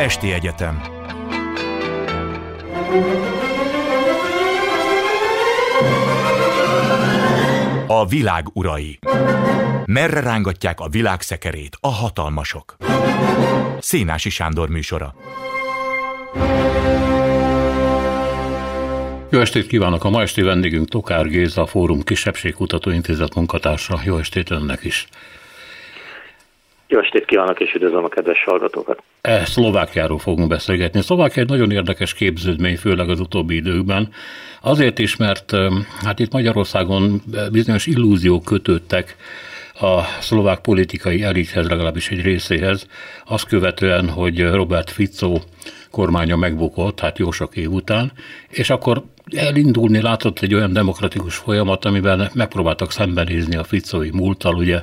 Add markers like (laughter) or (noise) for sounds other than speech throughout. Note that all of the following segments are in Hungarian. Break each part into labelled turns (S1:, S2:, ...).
S1: Esti Egyetem A világ urai Merre rángatják a világ szekerét a hatalmasok? Szénási Sándor műsora
S2: Jó estét kívánok! A ma esti vendégünk Tokár Géza, a Fórum Kisebbségkutató Intézet munkatársa. Jó estét önnek is!
S3: Jó estét kívánok, és üdvözlöm a kedves hallgatókat!
S2: E, Szlovákiáról fogunk beszélgetni. Szlovákia egy nagyon érdekes képződmény, főleg az utóbbi időkben. Azért is, mert hát itt Magyarországon bizonyos illúziók kötődtek a szlovák politikai elithez, legalábbis egy részéhez, azt követően, hogy Robert Fico kormánya megbukott, hát jó sok év után, és akkor elindulni látott egy olyan demokratikus folyamat, amiben megpróbáltak szembenézni a ficói múlttal, ugye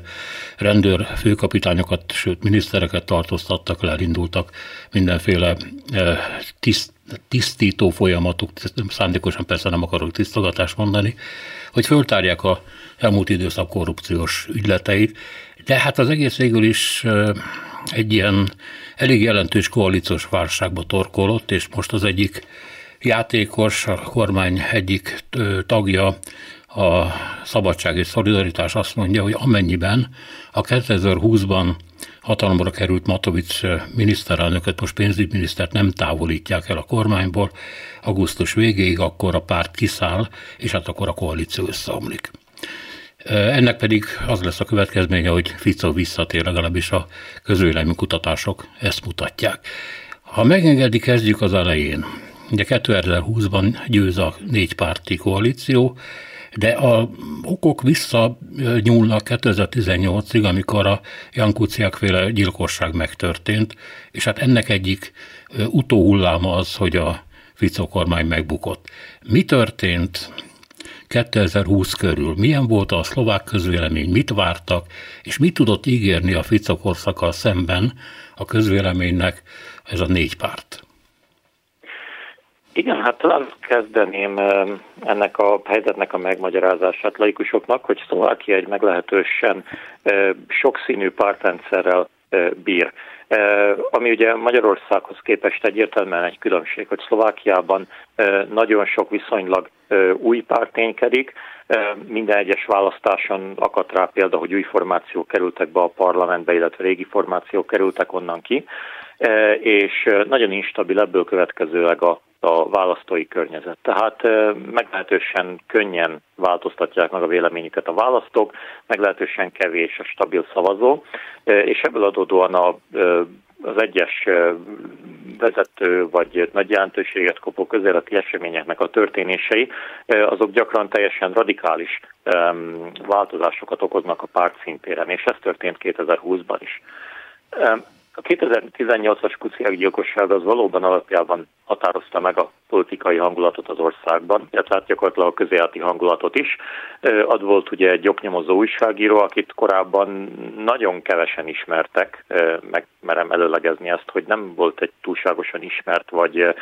S2: rendőr főkapitányokat, sőt minisztereket tartóztattak le, elindultak mindenféle eh, tiszt, tisztító folyamatok, szándékosan persze nem akarok tisztogatást mondani, hogy föltárják a elmúlt időszak korrupciós ügyleteit, de hát az egész végül is eh, egy ilyen elég jelentős koalíciós válságba torkolott, és most az egyik játékos, a kormány egyik tagja, a Szabadság és Szolidaritás azt mondja, hogy amennyiben a 2020-ban hatalomra került Matovics miniszterelnöket, most pénzügyminisztert nem távolítják el a kormányból augusztus végéig, akkor a párt kiszáll, és hát akkor a koalíció összeomlik. Ennek pedig az lesz a következménye, hogy Fico visszatér, legalábbis a közvélemény kutatások ezt mutatják. Ha megengedik, kezdjük az elején. Ugye 2020-ban győz a négy párti koalíció, de a okok vissza nyúlnak 2018-ig, amikor a Jan Kuciak féle gyilkosság megtörtént, és hát ennek egyik utóhulláma az, hogy a Fico kormány megbukott. Mi történt 2020 körül? Milyen volt a szlovák közvélemény? Mit vártak? És mit tudott ígérni a Fico korszakkal szemben a közvéleménynek ez a négy párt?
S3: Igen, hát talán kezdeném ennek a helyzetnek a megmagyarázását laikusoknak, hogy Szlovákia egy meglehetősen sokszínű pártrendszerrel bír. Ami ugye Magyarországhoz képest egyértelműen egy különbség, hogy Szlovákiában nagyon sok viszonylag új párt ténykedik, minden egyes választáson akadt rá példa, hogy új formációk kerültek be a parlamentbe, illetve régi formációk kerültek onnan ki, és nagyon instabil ebből következőleg a a választói környezet. Tehát meglehetősen könnyen változtatják meg a véleményüket a választók, meglehetősen kevés a stabil szavazó, és ebből adódóan a, az egyes vezető vagy nagy jelentőséget kopó közéleti eseményeknek a történései, azok gyakran teljesen radikális változásokat okoznak a párt szintéren, és ez történt 2020-ban is. A 2018-as kuciák gyilkosság az valóban alapjában határozta meg a politikai hangulatot az országban, illetve hát gyakorlatilag a közéleti hangulatot is. Ad volt ugye egy oknyomozó újságíró, akit korábban nagyon kevesen ismertek, meg merem előlegezni ezt, hogy nem volt egy túlságosan ismert vagy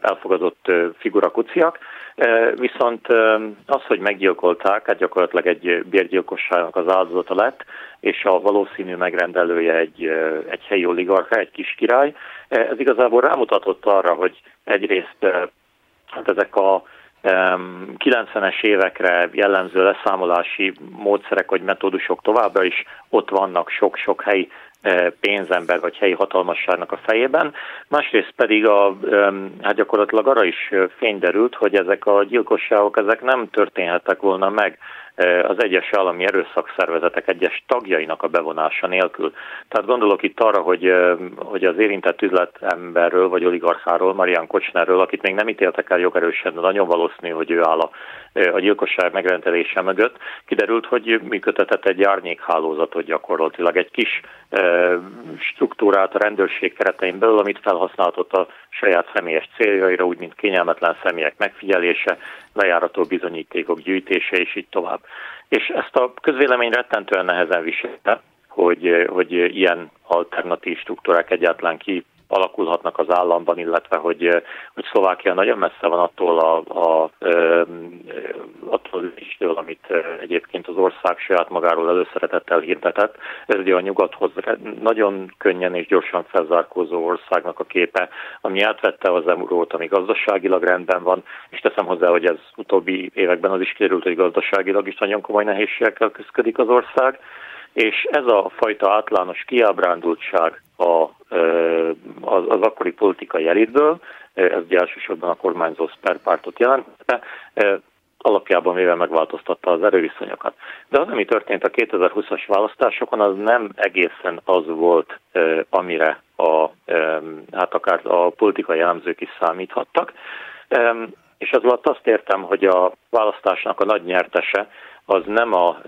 S3: elfogadott figura kuciak, viszont az, hogy meggyilkolták, hát gyakorlatilag egy bérgyilkosságnak az áldozata lett, és a valószínű megrendelője egy, egy helyi oligarcha, egy kis király. Ez igazából rámutatott arra, hogy egyrészt hát ezek a 90-es évekre jellemző leszámolási módszerek vagy metódusok továbbra is ott vannak sok-sok helyi pénzember vagy helyi hatalmasságnak a fejében. Másrészt pedig a, hát gyakorlatilag arra is fény derült, hogy ezek a gyilkosságok ezek nem történhettek volna meg az egyes állami erőszakszervezetek egyes tagjainak a bevonása nélkül. Tehát gondolok itt arra, hogy, hogy az érintett üzletemberről vagy oligarcháról, Marian Kocsnerről, akit még nem ítéltek el jogerősen, de nagyon valószínű, hogy ő áll a, a gyilkosság megrendelése mögött, kiderült, hogy működtetett egy árnyékhálózatot gyakorlatilag, egy kis struktúrát a rendőrség keretein belül, amit felhasználhatott a saját személyes céljaira, úgy mint kényelmetlen személyek megfigyelése, lejárató bizonyítékok gyűjtése, és így tovább. És ezt a közvélemény rettentően nehezen viselte, hogy, hogy ilyen alternatív struktúrák egyáltalán ki alakulhatnak az államban, illetve hogy, hogy Szlovákia nagyon messze van attól a, a, attól istől, amit egyébként az ország saját magáról előszeretettel hirdetett. Ez ugye a nyugathoz nagyon könnyen és gyorsan felzárkózó országnak a képe, ami átvette az eurót, ami gazdaságilag rendben van, és teszem hozzá, hogy ez utóbbi években az is kiderült, hogy gazdaságilag is nagyon komoly nehézségekkel küzdik az ország, és ez a fajta átlános kiábrándultság a, az, az akkori politikai elitből, ez ugye elsősorban a kormányzó pártot jelentette, alapjában véve megváltoztatta az erőviszonyokat. De az, ami történt a 2020-as választásokon, az nem egészen az volt, amire a, hát akár a politikai elemzők is számíthattak. És ez alatt azt értem, hogy a választásnak a nagy nyertese az nem a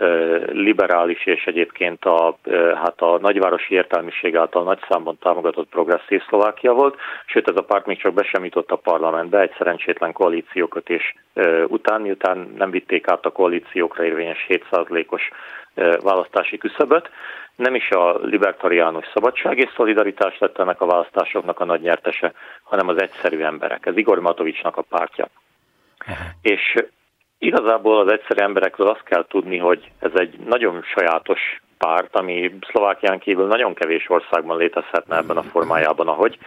S3: liberális és egyébként a, hát a nagyvárosi értelmiség által nagy számban támogatott progresszív Szlovákia volt, sőt ez a párt még csak be sem jutott a parlamentbe egy szerencsétlen koalíciókötés után, miután nem vitték át a koalíciókra érvényes 7%-os választási küszöböt. Nem is a libertariánus szabadság és szolidaritás lett ennek a választásoknak a nagy nyertese, hanem az egyszerű emberek. Ez Igor Matovicsnak a pártja. És Igazából az egyszerű emberekről azt kell tudni, hogy ez egy nagyon sajátos párt, ami Szlovákián kívül nagyon kevés országban létezhetne ebben a formájában, ahogy.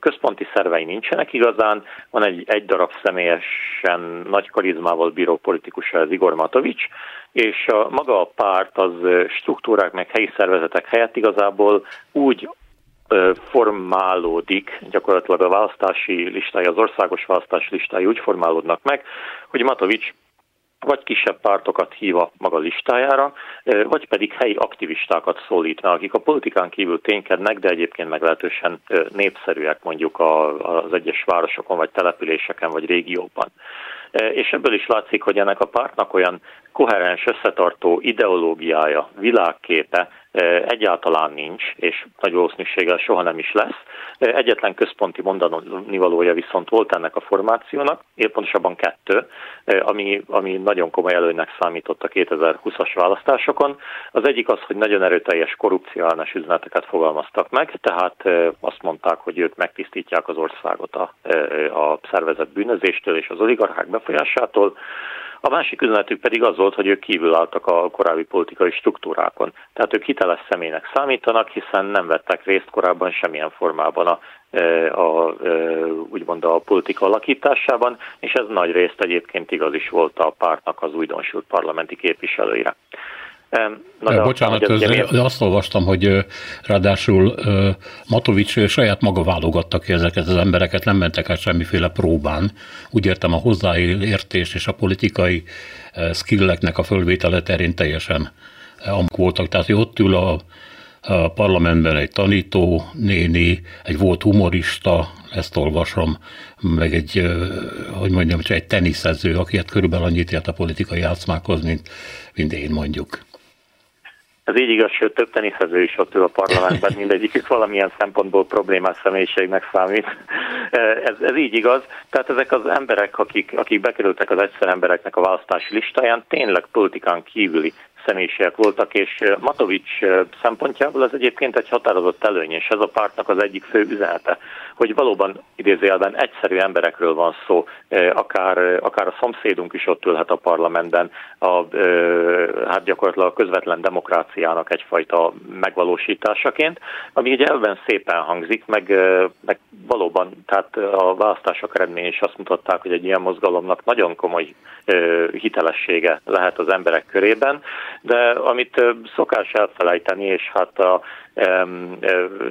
S3: Központi szervei nincsenek igazán, van egy, egy darab személyesen nagy karizmával bíró politikus, ez Igor Matovics, és a, maga a párt az struktúrák meg helyi szervezetek helyett igazából úgy formálódik, gyakorlatilag a választási listája, az országos választási listája úgy formálódnak meg, hogy Matovics vagy kisebb pártokat hív a maga listájára, vagy pedig helyi aktivistákat szólít meg, akik a politikán kívül ténykednek, de egyébként meglehetősen népszerűek mondjuk az egyes városokon, vagy településeken, vagy régióban. És ebből is látszik, hogy ennek a pártnak olyan koherens, összetartó ideológiája, világképe, egyáltalán nincs, és nagy valószínűséggel soha nem is lesz. Egyetlen központi mondani valója viszont volt ennek a formációnak, épp pontosabban kettő, ami, ami nagyon komoly előnynek számított a 2020-as választásokon. Az egyik az, hogy nagyon erőteljes korrupciálnes üzeneteket fogalmaztak meg, tehát azt mondták, hogy ők megtisztítják az országot a, a szervezet bűnözéstől és az oligarchák befolyásától. A másik üzenetük pedig az volt, hogy ők kívül álltak a korábbi politikai struktúrákon. Tehát ők hiteles személynek számítanak, hiszen nem vettek részt korábban semmilyen formában a, e, a, a e, úgymond a politika alakításában, és ez nagy részt egyébként igaz is volt a pártnak az újdonsült parlamenti képviselőire.
S2: Na, de Bocsánat, az, az, azt olvastam, hogy ráadásul Matovics saját maga válogatta ki ezeket az embereket, nem mentek át semmiféle próbán. Úgy értem a hozzáértés és a politikai skilleknek a fölvétele terén teljesen amk voltak. Tehát hogy ott ül a, a parlamentben egy tanító néni, egy volt humorista, ezt olvasom, meg egy, hogy mondjam, egy teniszező, aki hát körülbelül annyit ért a politikai játszmákhoz, mint, mint én mondjuk.
S3: Ez így igaz, sőt több teniszező is ott ül a parlamentben, (laughs) mindegyikük valamilyen szempontból problémás személyiségnek számít. (laughs) Ez, ez így igaz. Tehát ezek az emberek, akik, akik bekerültek az egyszer embereknek a választási listáján, tényleg politikán kívüli személyiségek voltak, és Matovics szempontjából ez egyébként egy határozott előny, és ez a pártnak az egyik fő üzenete, hogy valóban idézőjelben egyszerű emberekről van szó, akár, akár a szomszédunk is ott ülhet a parlamentben, a, hát gyakorlatilag a közvetlen demokráciának egyfajta megvalósításaként, ami ugye elven szépen hangzik, meg, meg valóban, tehát a választások eredmény is azt mutatták, hogy egy ilyen mozgalomnak nagyon komoly hitelessége lehet az emberek körében, de amit szokás elfelejteni, és hát a,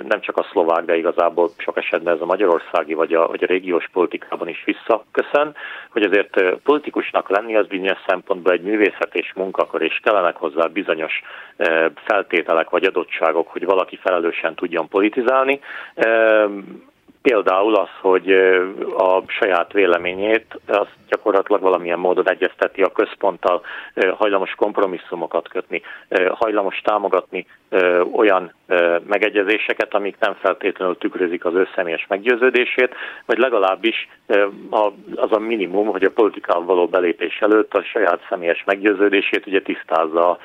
S3: nem csak a szlovák, de igazából sok esetben ez a magyarországi vagy a, vagy a régiós politikában is visszaköszön, hogy azért politikusnak lenni az bizonyos szempontból egy művészet és munkakor, és kellenek hozzá bizonyos feltételek vagy adottságok, hogy valaki felelősen tudjon politizálni Például az, hogy a saját véleményét az gyakorlatilag valamilyen módon egyezteti a központtal, hajlamos kompromisszumokat kötni, hajlamos támogatni olyan megegyezéseket, amik nem feltétlenül tükrözik az ő személyes meggyőződését, vagy legalábbis az a minimum, hogy a politikával való belépés előtt a saját személyes meggyőződését ugye tisztázza a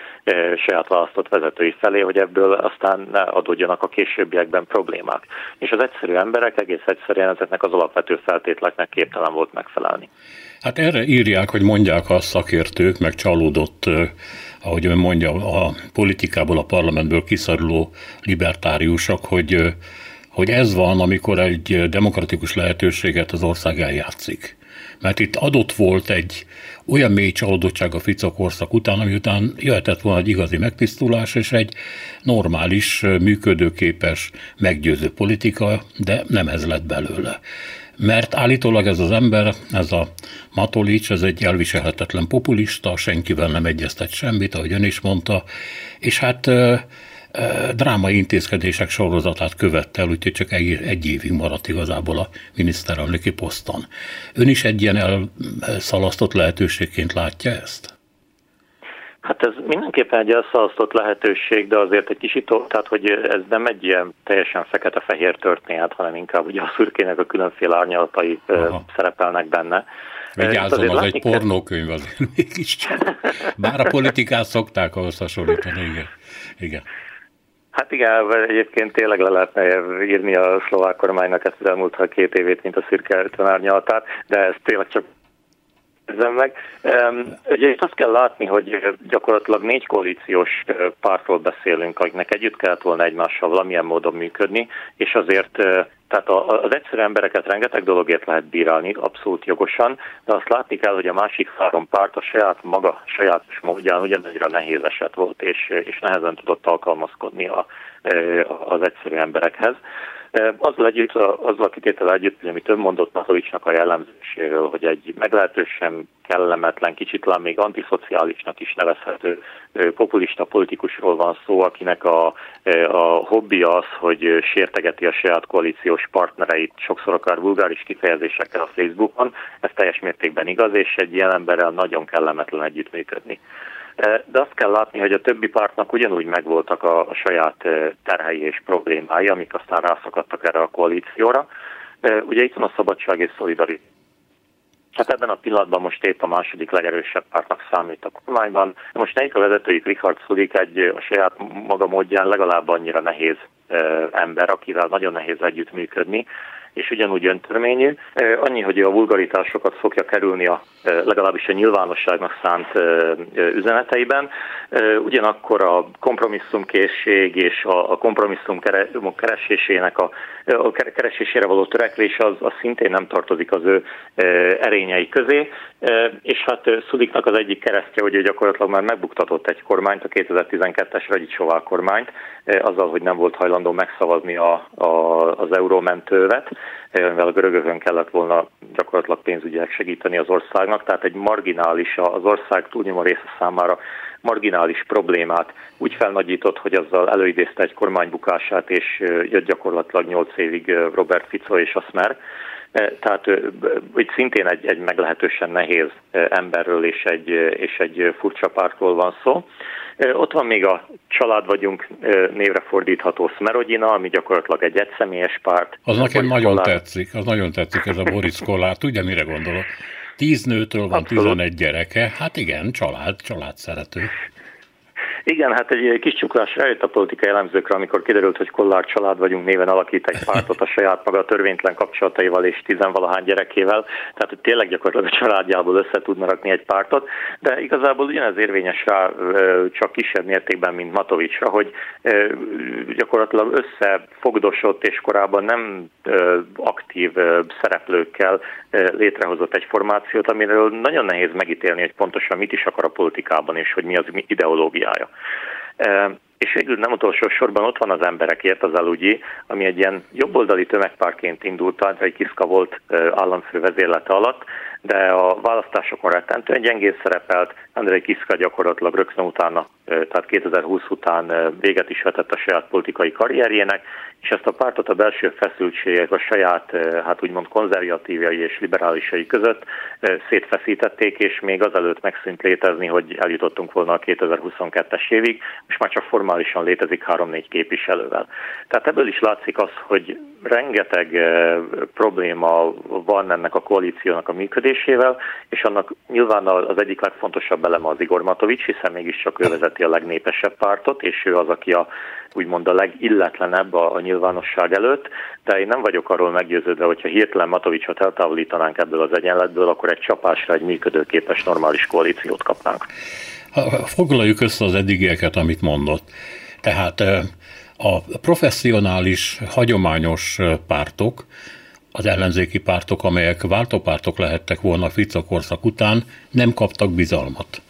S3: saját választott vezetői felé, hogy ebből aztán ne adódjanak a későbbiekben problémák. És az egyszerű emberek egész egyszerűen ezeknek az alapvető feltételeknek képtelen volt megfelelni.
S2: Hát erre írják, hogy mondják a szakértők, meg csalódott, ahogy ön mondja, a politikából, a parlamentből kiszoruló libertáriusok, hogy, hogy ez van, amikor egy demokratikus lehetőséget az ország eljátszik. Mert itt adott volt egy olyan mély csalódottság a Fico korszak után, ami után jöhetett volna egy igazi megtisztulás, és egy normális, működőképes, meggyőző politika, de nem ez lett belőle. Mert állítólag ez az ember, ez a Matolics, ez egy elviselhetetlen populista, senkivel nem egyeztet semmit, ahogy ön is mondta, és hát drámai intézkedések sorozatát követte el, úgyhogy csak egy, egy évig maradt igazából a miniszterelnöki poszton. Ön is egy ilyen elszalasztott lehetőségként látja ezt?
S3: Hát ez mindenképpen egy elszalasztott lehetőség, de azért egy kicsit, tehát hogy ez nem egy ilyen teljesen fekete-fehér történet, hanem inkább ugye a szürkének a különféle árnyalatai Aha. szerepelnek benne.
S2: Vigyázzon, az egy pornókönyv azért mégiscsak. Bár a politikát szokták ahhoz hasonlítani, igen. igen.
S3: Hát igen, egyébként tényleg le lehetne írni a szlovák kormánynak ezt az elmúlt két évét, mint a szürke árnyalatát, de ez tényleg csak érzem meg. Ugye azt kell látni, hogy gyakorlatilag négy koalíciós pártról beszélünk, akiknek együtt kellett volna egymással valamilyen módon működni, és azért tehát az egyszerű embereket rengeteg dologért lehet bírálni, abszolút jogosan, de azt látni kell, hogy a másik három párt a saját maga, sajátos módján ugyanegyre nehéz eset volt, és, és nehezen tudott alkalmazkodni a, az egyszerű emberekhez. Azzal együtt, azzal a kitétel együtt, hogy amit ön mondott Matovicsnak a jellemzéséről, hogy egy meglehetősen kellemetlen, kicsit talán még antiszociálisnak is nevezhető populista politikusról van szó, akinek a, a hobbi az, hogy sértegeti a saját koalíciós partnereit, sokszor akár vulgáris kifejezésekkel a Facebookon. Ez teljes mértékben igaz, és egy ilyen emberrel nagyon kellemetlen együttműködni. De azt kell látni, hogy a többi pártnak ugyanúgy megvoltak a, saját terhei és problémái, amik aztán rászakadtak erre a koalícióra. Ugye itt van a szabadság és szolidaritás. Hát ebben a pillanatban most épp a második legerősebb pártnak számít a kormányban. Most nekik a vezetőjük Richard Sulik egy a saját maga módján legalább annyira nehéz ember, akivel nagyon nehéz együttműködni, és ugyanúgy öntörményű. Annyi, hogy a vulgaritásokat fogja kerülni a legalábbis a nyilvánosságnak szánt üzeneteiben. Ugyanakkor a kompromisszumkészség és a kompromisszum keresésének a, a keresésére való törekvés az, az szintén nem tartozik az ő erényei közé, és hát Szudiknak az egyik keresztje, hogy ő gyakorlatilag már megbuktatott egy kormányt, a 2012-es Ragyicsová kormányt, azzal, hogy nem volt hajlandó megszavazni a, a, az eurómentővet, mivel a görögökön kellett volna gyakorlatilag pénzügyileg segíteni az országnak, tehát egy marginális, az ország túlnyomó része számára marginális problémát úgy felnagyított, hogy azzal előidézte egy kormánybukását, és jött gyakorlatilag 8 évig Robert Fico és a Smer. Tehát itt szintén egy, egy meglehetősen nehéz emberről és egy, és egy furcsa pártról van szó. Ott van még a Család vagyunk névre fordítható Smerodina, ami gyakorlatilag egy egyszemélyes párt.
S2: Az nekem nagyon Kollár. tetszik, az nagyon tetszik ez a Boris Kollár. Tudja, mire gondolok? Tíz nőtől van Abszolút. 11 gyereke, hát igen, család, család szerető.
S3: Igen, hát egy kis csuklás rájött a politikai elemzőkre, amikor kiderült, hogy Kollár család vagyunk néven alakít egy pártot a saját maga törvénytelen kapcsolataival és tizenvalahány gyerekével, tehát hogy tényleg gyakorlatilag a családjából össze tudna rakni egy pártot, de igazából ugyanez érvényes rá csak kisebb mértékben, mint Matovicsra, hogy gyakorlatilag összefogdosott és korábban nem aktív szereplőkkel létrehozott egy formációt, amiről nagyon nehéz megítélni, hogy pontosan mit is akar a politikában, és hogy mi az ideológiája. És végül nem utolsó sorban ott van az emberekért az alugyi, ami egy ilyen jobboldali tömegpárként indult, egy Kiszka volt államfő vezérlete alatt, de a választásokon rettentően gyengén szerepelt, Andrei Kiszka gyakorlatilag rögtön utána, tehát 2020 után véget is vetett a saját politikai karrierjének, és ezt a pártot a belső feszültségek a saját, hát úgymond konzervatívjai és liberálisai között szétfeszítették, és még azelőtt megszűnt létezni, hogy eljutottunk volna a 2022-es évig, és már csak formálisan létezik 3-4 képviselővel. Tehát ebből is látszik az, hogy rengeteg probléma van ennek a koalíciónak a működésével, és annak nyilván az egyik legfontosabb eleme az Igor Matovics, hiszen mégiscsak ő vezeti a legnépesebb pártot, és ő az, aki a úgymond a legilletlenebb a, a nyilvánosság előtt, de én nem vagyok arról meggyőződve, hogyha hirtelen Matovicsot eltávolítanánk ebből az egyenletből, akkor egy csapásra egy működőképes normális koalíciót kapnánk.
S2: Foglaljuk össze az eddigieket, amit mondott. Tehát a professzionális, hagyományos pártok, az ellenzéki pártok, amelyek váltópártok lehettek volna a Fica korszak után, nem kaptak bizalmat.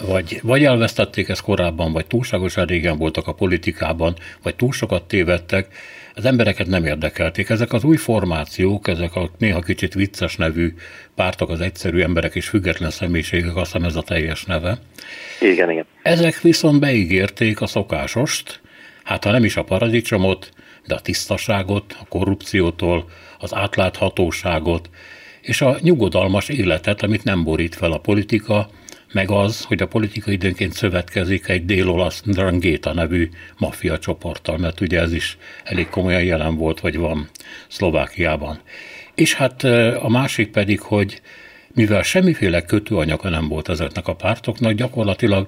S2: Vagy, vagy elvesztették ezt korábban, vagy túlságosan régen voltak a politikában, vagy túl sokat tévedtek, az embereket nem érdekelték. Ezek az új formációk, ezek a néha kicsit vicces nevű pártok, az egyszerű emberek és független személyiségek, azt hiszem ez a teljes neve.
S3: Igen, igen.
S2: Ezek viszont beígérték a szokásost, hát ha nem is a paradicsomot, de a tisztaságot, a korrupciótól, az átláthatóságot, és a nyugodalmas életet, amit nem borít fel a politika, meg az, hogy a politika időnként szövetkezik egy dél-olasz Drangheta nevű maffia csoporttal, mert ugye ez is elég komolyan jelen volt, vagy van Szlovákiában. És hát a másik pedig, hogy mivel semmiféle kötőanyaga nem volt ezeknek a pártoknak, gyakorlatilag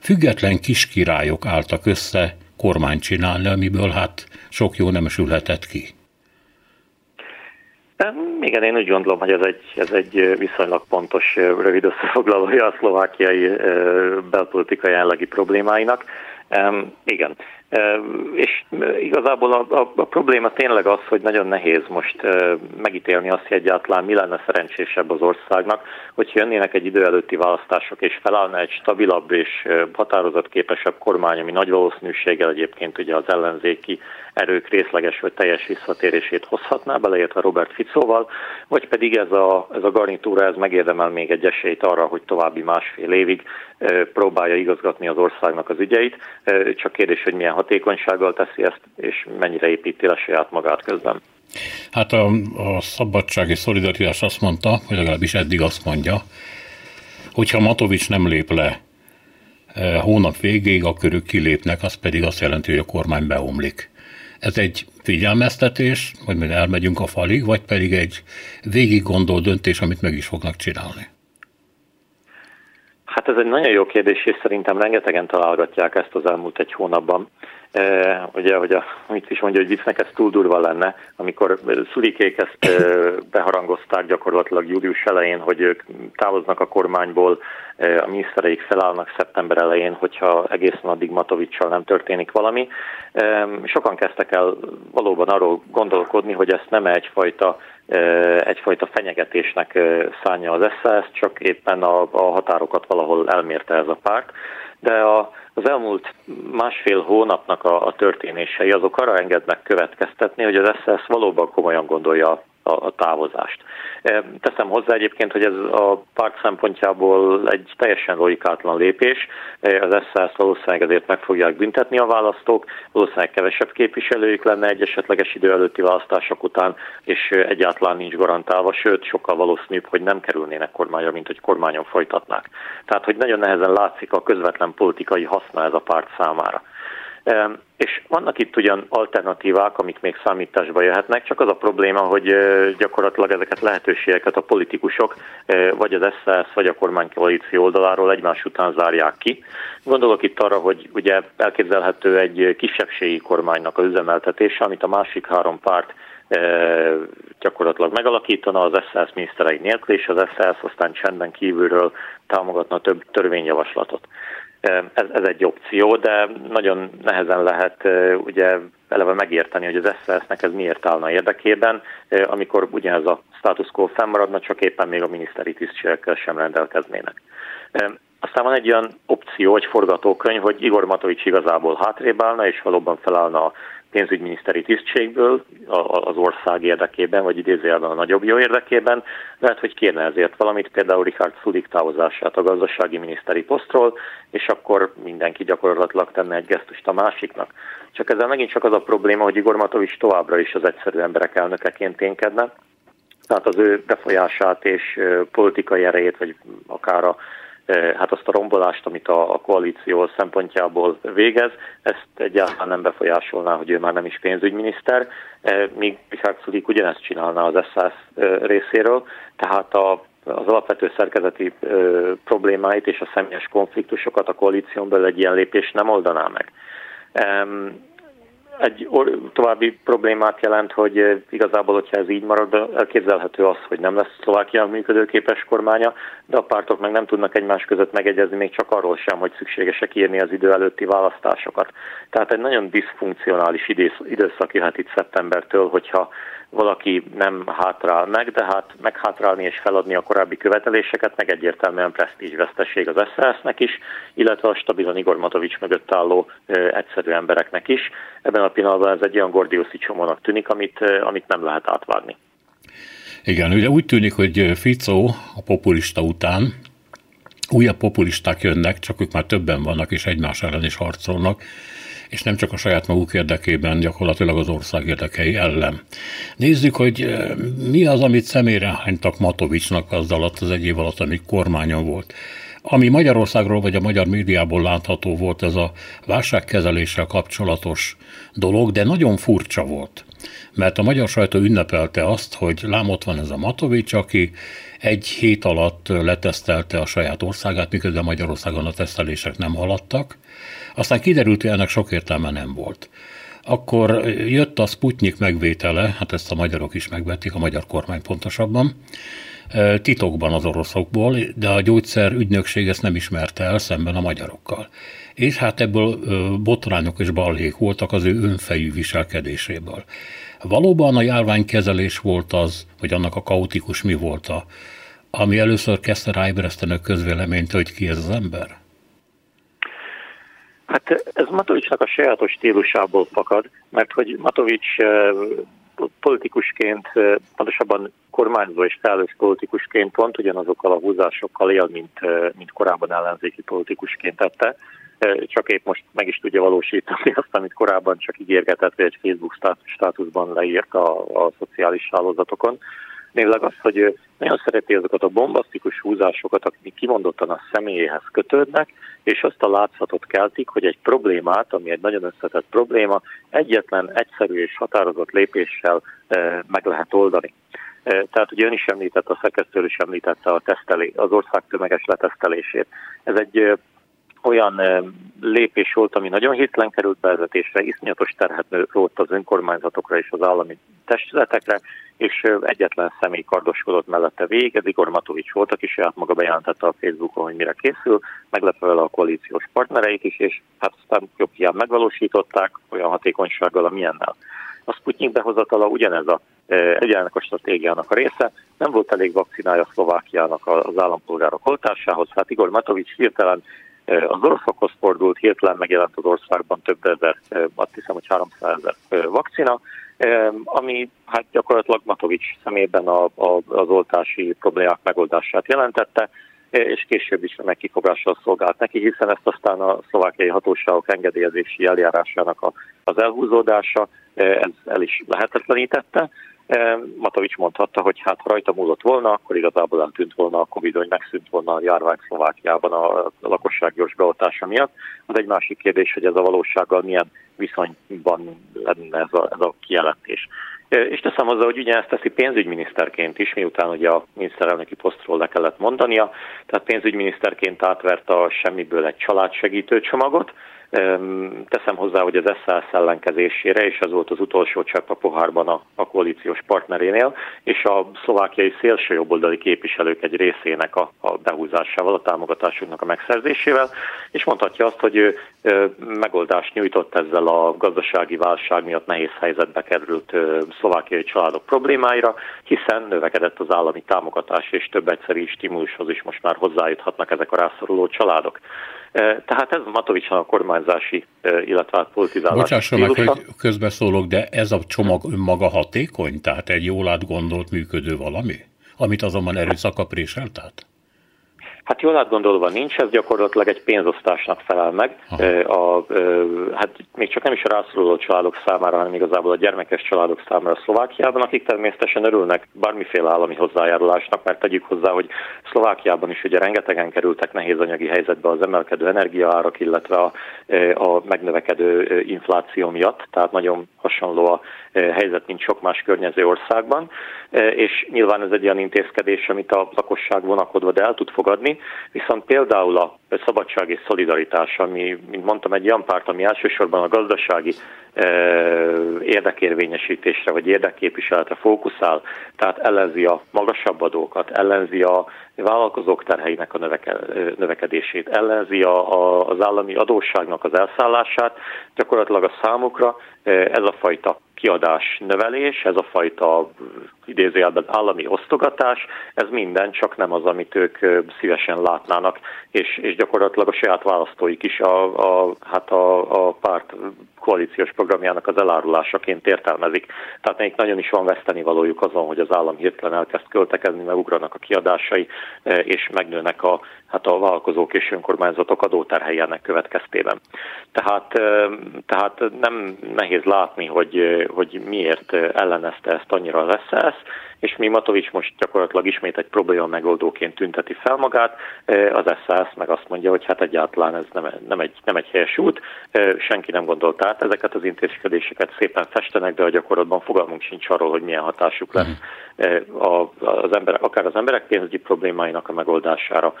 S2: független kiskirályok álltak össze kormányt csinálni, amiből hát sok jó nem sülhetett ki.
S3: Igen, én úgy gondolom, hogy ez egy, ez egy viszonylag pontos, rövid összefoglalója a szlovákiai belpolitikai jelenlegi problémáinak. Igen. És igazából a, a, a probléma tényleg az, hogy nagyon nehéz most megítélni azt, hogy egyáltalán mi lenne szerencsésebb az országnak, hogy jönnének egy idő előtti választások, és felállna egy stabilabb és határozatképesebb kormány, ami nagy valószínűséggel egyébként ugye az ellenzéki erők részleges vagy teljes visszatérését hozhatná, beleértve Robert Ficóval, vagy pedig ez a, ez a garnitúra ez megérdemel még egy esélyt arra, hogy további másfél évig próbálja igazgatni az országnak az ügyeit, csak kérdés, hogy milyen hatékonysággal teszi ezt, és mennyire építi a saját magát közben.
S2: Hát a, a szabadság és szolidaritás azt mondta, hogy legalábbis eddig azt mondja, hogyha Matovics nem lép le hónap végéig, akkor ők kilépnek, az pedig azt jelenti, hogy a kormány beomlik. Ez egy figyelmeztetés, hogy mi elmegyünk a falig, vagy pedig egy végig gondolt döntés, amit meg is fognak csinálni?
S3: Hát ez egy nagyon jó kérdés, és szerintem rengetegen találgatják ezt az elmúlt egy hónapban. E, ugye, hogy a, mit is mondja, hogy viccnek ez túl durva lenne, amikor Szulikék ezt e, beharangozták gyakorlatilag július elején, hogy ők távoznak a kormányból, a minisztereik felállnak szeptember elején, hogyha egészen addig Matovicsal nem történik valami. Sokan kezdtek el valóban arról gondolkodni, hogy ezt nem egyfajta egyfajta fenyegetésnek szánja az SZSZ, csak éppen a, a határokat valahol elmérte ez a párt. De a, az elmúlt másfél hónapnak a, a történései azok arra engednek következtetni, hogy az SZSZ valóban komolyan gondolja a, a távozást. Teszem hozzá egyébként, hogy ez a párt szempontjából egy teljesen logikátlan lépés. Az SZSZ valószínűleg ezért meg fogják büntetni a választók, valószínűleg kevesebb képviselőjük lenne egy esetleges idő előtti választások után, és egyáltalán nincs garantálva, sőt, sokkal valószínűbb, hogy nem kerülnének kormányra, mint hogy kormányon folytatnák. Tehát, hogy nagyon nehezen látszik a közvetlen politikai haszna ez a párt számára. És vannak itt ugyan alternatívák, amik még számításba jöhetnek, csak az a probléma, hogy gyakorlatilag ezeket lehetőségeket a politikusok, vagy az SZSZ, vagy a kormánykoalíció oldaláról egymás után zárják ki. Gondolok itt arra, hogy ugye elképzelhető egy kisebbségi kormánynak az üzemeltetése, amit a másik három párt gyakorlatilag megalakítana az SZSZ miniszterei nélkül, és az SZSZ aztán csendben kívülről támogatna több törvényjavaslatot. Ez, ez egy opció, de nagyon nehezen lehet ugye eleve megérteni, hogy az SZSZ-nek ez miért állna érdekében, amikor ugyanez a status quo fennmaradna, csak éppen még a miniszteri tisztségekkel sem rendelkeznének. Aztán van egy olyan opció, egy forgatókönyv, hogy Igor Matovics igazából hátrébb állna, és valóban felállna a pénzügyminiszteri tisztségből az ország érdekében, vagy idézőjelben a nagyobb jó érdekében. Lehet, hogy kérne ezért valamit, például Richard Sulik távozását a gazdasági miniszteri posztról, és akkor mindenki gyakorlatilag tenne egy gesztust a másiknak. Csak ezzel megint csak az a probléma, hogy Igor Matovics továbbra is az egyszerű emberek elnökeként ténykedne, tehát az ő befolyását és politikai erejét, vagy akár a hát azt a rombolást, amit a, a koalíció szempontjából végez, ezt egyáltalán nem befolyásolná, hogy ő már nem is pénzügyminiszter, míg Richard Sulik ugyanezt csinálná az SZSZ részéről, tehát a, az alapvető szerkezeti ö, problémáit és a személyes konfliktusokat a koalíción belül egy ilyen lépés nem oldaná meg. Um, egy további problémát jelent, hogy eh, igazából, hogyha ez így marad, elképzelhető az, hogy nem lesz Szlovákia működőképes kormánya, de a pártok meg nem tudnak egymás között megegyezni még csak arról sem, hogy szükségesek írni az idő előtti választásokat. Tehát egy nagyon diszfunkcionális időszak jöhet itt szeptembertől, hogyha valaki nem hátrál meg, de hát meghátrálni és feladni a korábbi követeléseket, meg egyértelműen presztízsvesztesség az SZSZ-nek is, illetve a stabilan Igor Matovics mögött álló ö, egyszerű embereknek is. Ebben a pillanatban ez egy olyan gordiuszi csomónak tűnik, amit, ö, amit nem lehet átvágni.
S2: Igen, ugye úgy tűnik, hogy Fico a populista után újabb populisták jönnek, csak ők már többen vannak, és egymás ellen is harcolnak és nem csak a saját maguk érdekében, gyakorlatilag az ország érdekei ellen. Nézzük, hogy eh, mi az, amit személyre hánytak Matovicsnak az alatt, az egy év alatt, amíg kormányon volt. Ami Magyarországról vagy a magyar médiából látható volt ez a válságkezeléssel kapcsolatos dolog, de nagyon furcsa volt. Mert a magyar sajtó ünnepelte azt, hogy lámot van ez a Matovics, aki egy hét alatt letesztelte a saját országát, miközben Magyarországon a tesztelések nem haladtak, aztán kiderült, hogy ennek sok értelme nem volt. Akkor jött a Sputnik megvétele, hát ezt a magyarok is megvették, a magyar kormány pontosabban, titokban az oroszokból, de a gyógyszer ügynökség ezt nem ismerte el szemben a magyarokkal. És hát ebből botrányok és balhék voltak az ő önfejű viselkedéséből. Valóban a járványkezelés volt az, hogy annak a kaotikus mi volt a, ami először kezdte ráébreszteni a közvéleményt, hogy ki ez az ember?
S3: Hát ez Matovicsnak a sajátos stílusából fakad, mert hogy Matovics eh, politikusként, eh, pontosabban kormányzó és felelős politikusként pont ugyanazokkal a húzásokkal él, mint, eh, mint korábban ellenzéki politikusként tette, csak épp most meg is tudja valósítani azt, amit korábban csak ígérgetett, vagy egy Facebook státuszban leírt a, a szociális hálózatokon. Névleg az, hogy nagyon szereti azokat a bombasztikus húzásokat, akik kimondottan a személyéhez kötődnek, és azt a látszatot keltik, hogy egy problémát, ami egy nagyon összetett probléma, egyetlen egyszerű és határozott lépéssel e, meg lehet oldani. E, tehát ugye ön is említette, a szerkesztő is említette a tesztelé, az ország tömeges letesztelését. Ez egy e, olyan lépés volt, ami nagyon hirtelen került bevezetésre, iszonyatos terhet rótt az önkormányzatokra és az állami testületekre, és egyetlen személy kardoskodott mellette végig, ez Igor Matovics volt, aki saját maga bejelentette a Facebookon, hogy mire készül, meglepve vele a koalíciós partnereik is, és hát aztán jobb hiány megvalósították olyan hatékonysággal, amilyennel. A Sputnik behozatala ugyanez a egyenlenek a stratégiának a része. Nem volt elég vakcinája Szlovákiának az állampolgárok oltásához. Hát Igor Matovics hirtelen az oroszokhoz fordult, hirtelen megjelent az országban több ezer, azt hiszem, hogy 300 ezer vakcina, ami hát gyakorlatilag Matovics szemében a, a, az oltási problémák megoldását jelentette, és később is megkifogással szolgált neki, hiszen ezt aztán a szlovákiai hatóságok engedélyezési eljárásának a, az elhúzódása ez el is lehetetlenítette. Matovics mondhatta, hogy hát ha rajta múlott volna, akkor igazából eltűnt volna a Covid, hogy megszűnt volna a járvány Szlovákiában a lakosság gyors beoltása miatt. Az egy másik kérdés, hogy ez a valósággal milyen viszonyban lenne ez a, ez a kijelentés. És teszem hozzá, hogy ugye ezt teszi pénzügyminiszterként is, miután ugye a miniszterelnöki posztról le kellett mondania, tehát pénzügyminiszterként átvert a semmiből egy családsegítő csomagot, Teszem hozzá, hogy az SZSZ ellenkezésére, és ez volt az utolsó csepp a pohárban a, a koalíciós partnerénél, és a szlovákiai szélsőjobboldali képviselők egy részének a, a behúzásával, a támogatásunknak a megszerzésével, és mondhatja azt, hogy ő megoldást nyújtott ezzel a gazdasági válság miatt nehéz helyzetbe került szlovákiai családok problémáira, hiszen növekedett az állami támogatás, és több egyszerű stimulushoz is most már hozzájuthatnak ezek a rászoruló családok. Tehát ez Matovicsnak a kormány kormányzási, illetve hát politizálási
S2: Bocsásson meg, hogy közbeszólok, de ez a csomag önmaga hatékony? Tehát egy jól átgondolt, működő valami? Amit azonban erőszaka préselt át?
S3: Hát jól átgondolva nincs, ez gyakorlatilag egy pénzosztásnak felel meg. A, hát még csak nem is a rászoruló családok számára, hanem igazából a gyermekes családok számára Szlovákiában, akik természetesen örülnek bármiféle állami hozzájárulásnak, mert tegyük hozzá, hogy Szlovákiában is ugye rengetegen kerültek nehéz anyagi helyzetbe az emelkedő energiaárak, illetve a, a megnövekedő infláció miatt, tehát nagyon hasonló a helyzet, mint sok más környező országban, és nyilván ez egy olyan intézkedés, amit a lakosság vonakodva el tud fogadni, viszont például a szabadság és szolidaritás, ami, mint mondtam, egy olyan párt, ami elsősorban a gazdasági e, érdekérvényesítésre vagy érdekképviseletre fókuszál, tehát ellenzi a magasabb adókat, ellenzi a vállalkozók terheinek a növeke, növekedését, ellenzi a, a, az állami adósságnak az elszállását, gyakorlatilag a számukra ez a fajta kiadás növelés, ez a fajta idézőjelben állami osztogatás, ez minden csak nem az, amit ők szívesen látnának, és, és gyakorlatilag a saját választóik is a, a, hát a, a párt koalíciós programjának az elárulásaként értelmezik. Tehát nekik nagyon is van veszteni valójuk azon, hogy az állam hirtelen elkezd költekezni, megugranak a kiadásai, és megnőnek a, hát a vállalkozók és önkormányzatok adóterhei következtében. Tehát, tehát nem nehéz látni, hogy, hogy miért ellenezte ezt annyira lesz ez, és mi Matovics most gyakorlatilag ismét egy probléma megoldóként tünteti fel magát, az SZSZ meg azt mondja, hogy hát egyáltalán ez nem, nem, egy, nem egy helyes út, senki nem gondolt át ezeket az intézkedéseket, szépen festenek, de a gyakorlatban fogalmunk sincs arról, hogy milyen hatásuk lesz az emberek, akár az emberek pénzügyi problémáinak a megoldására,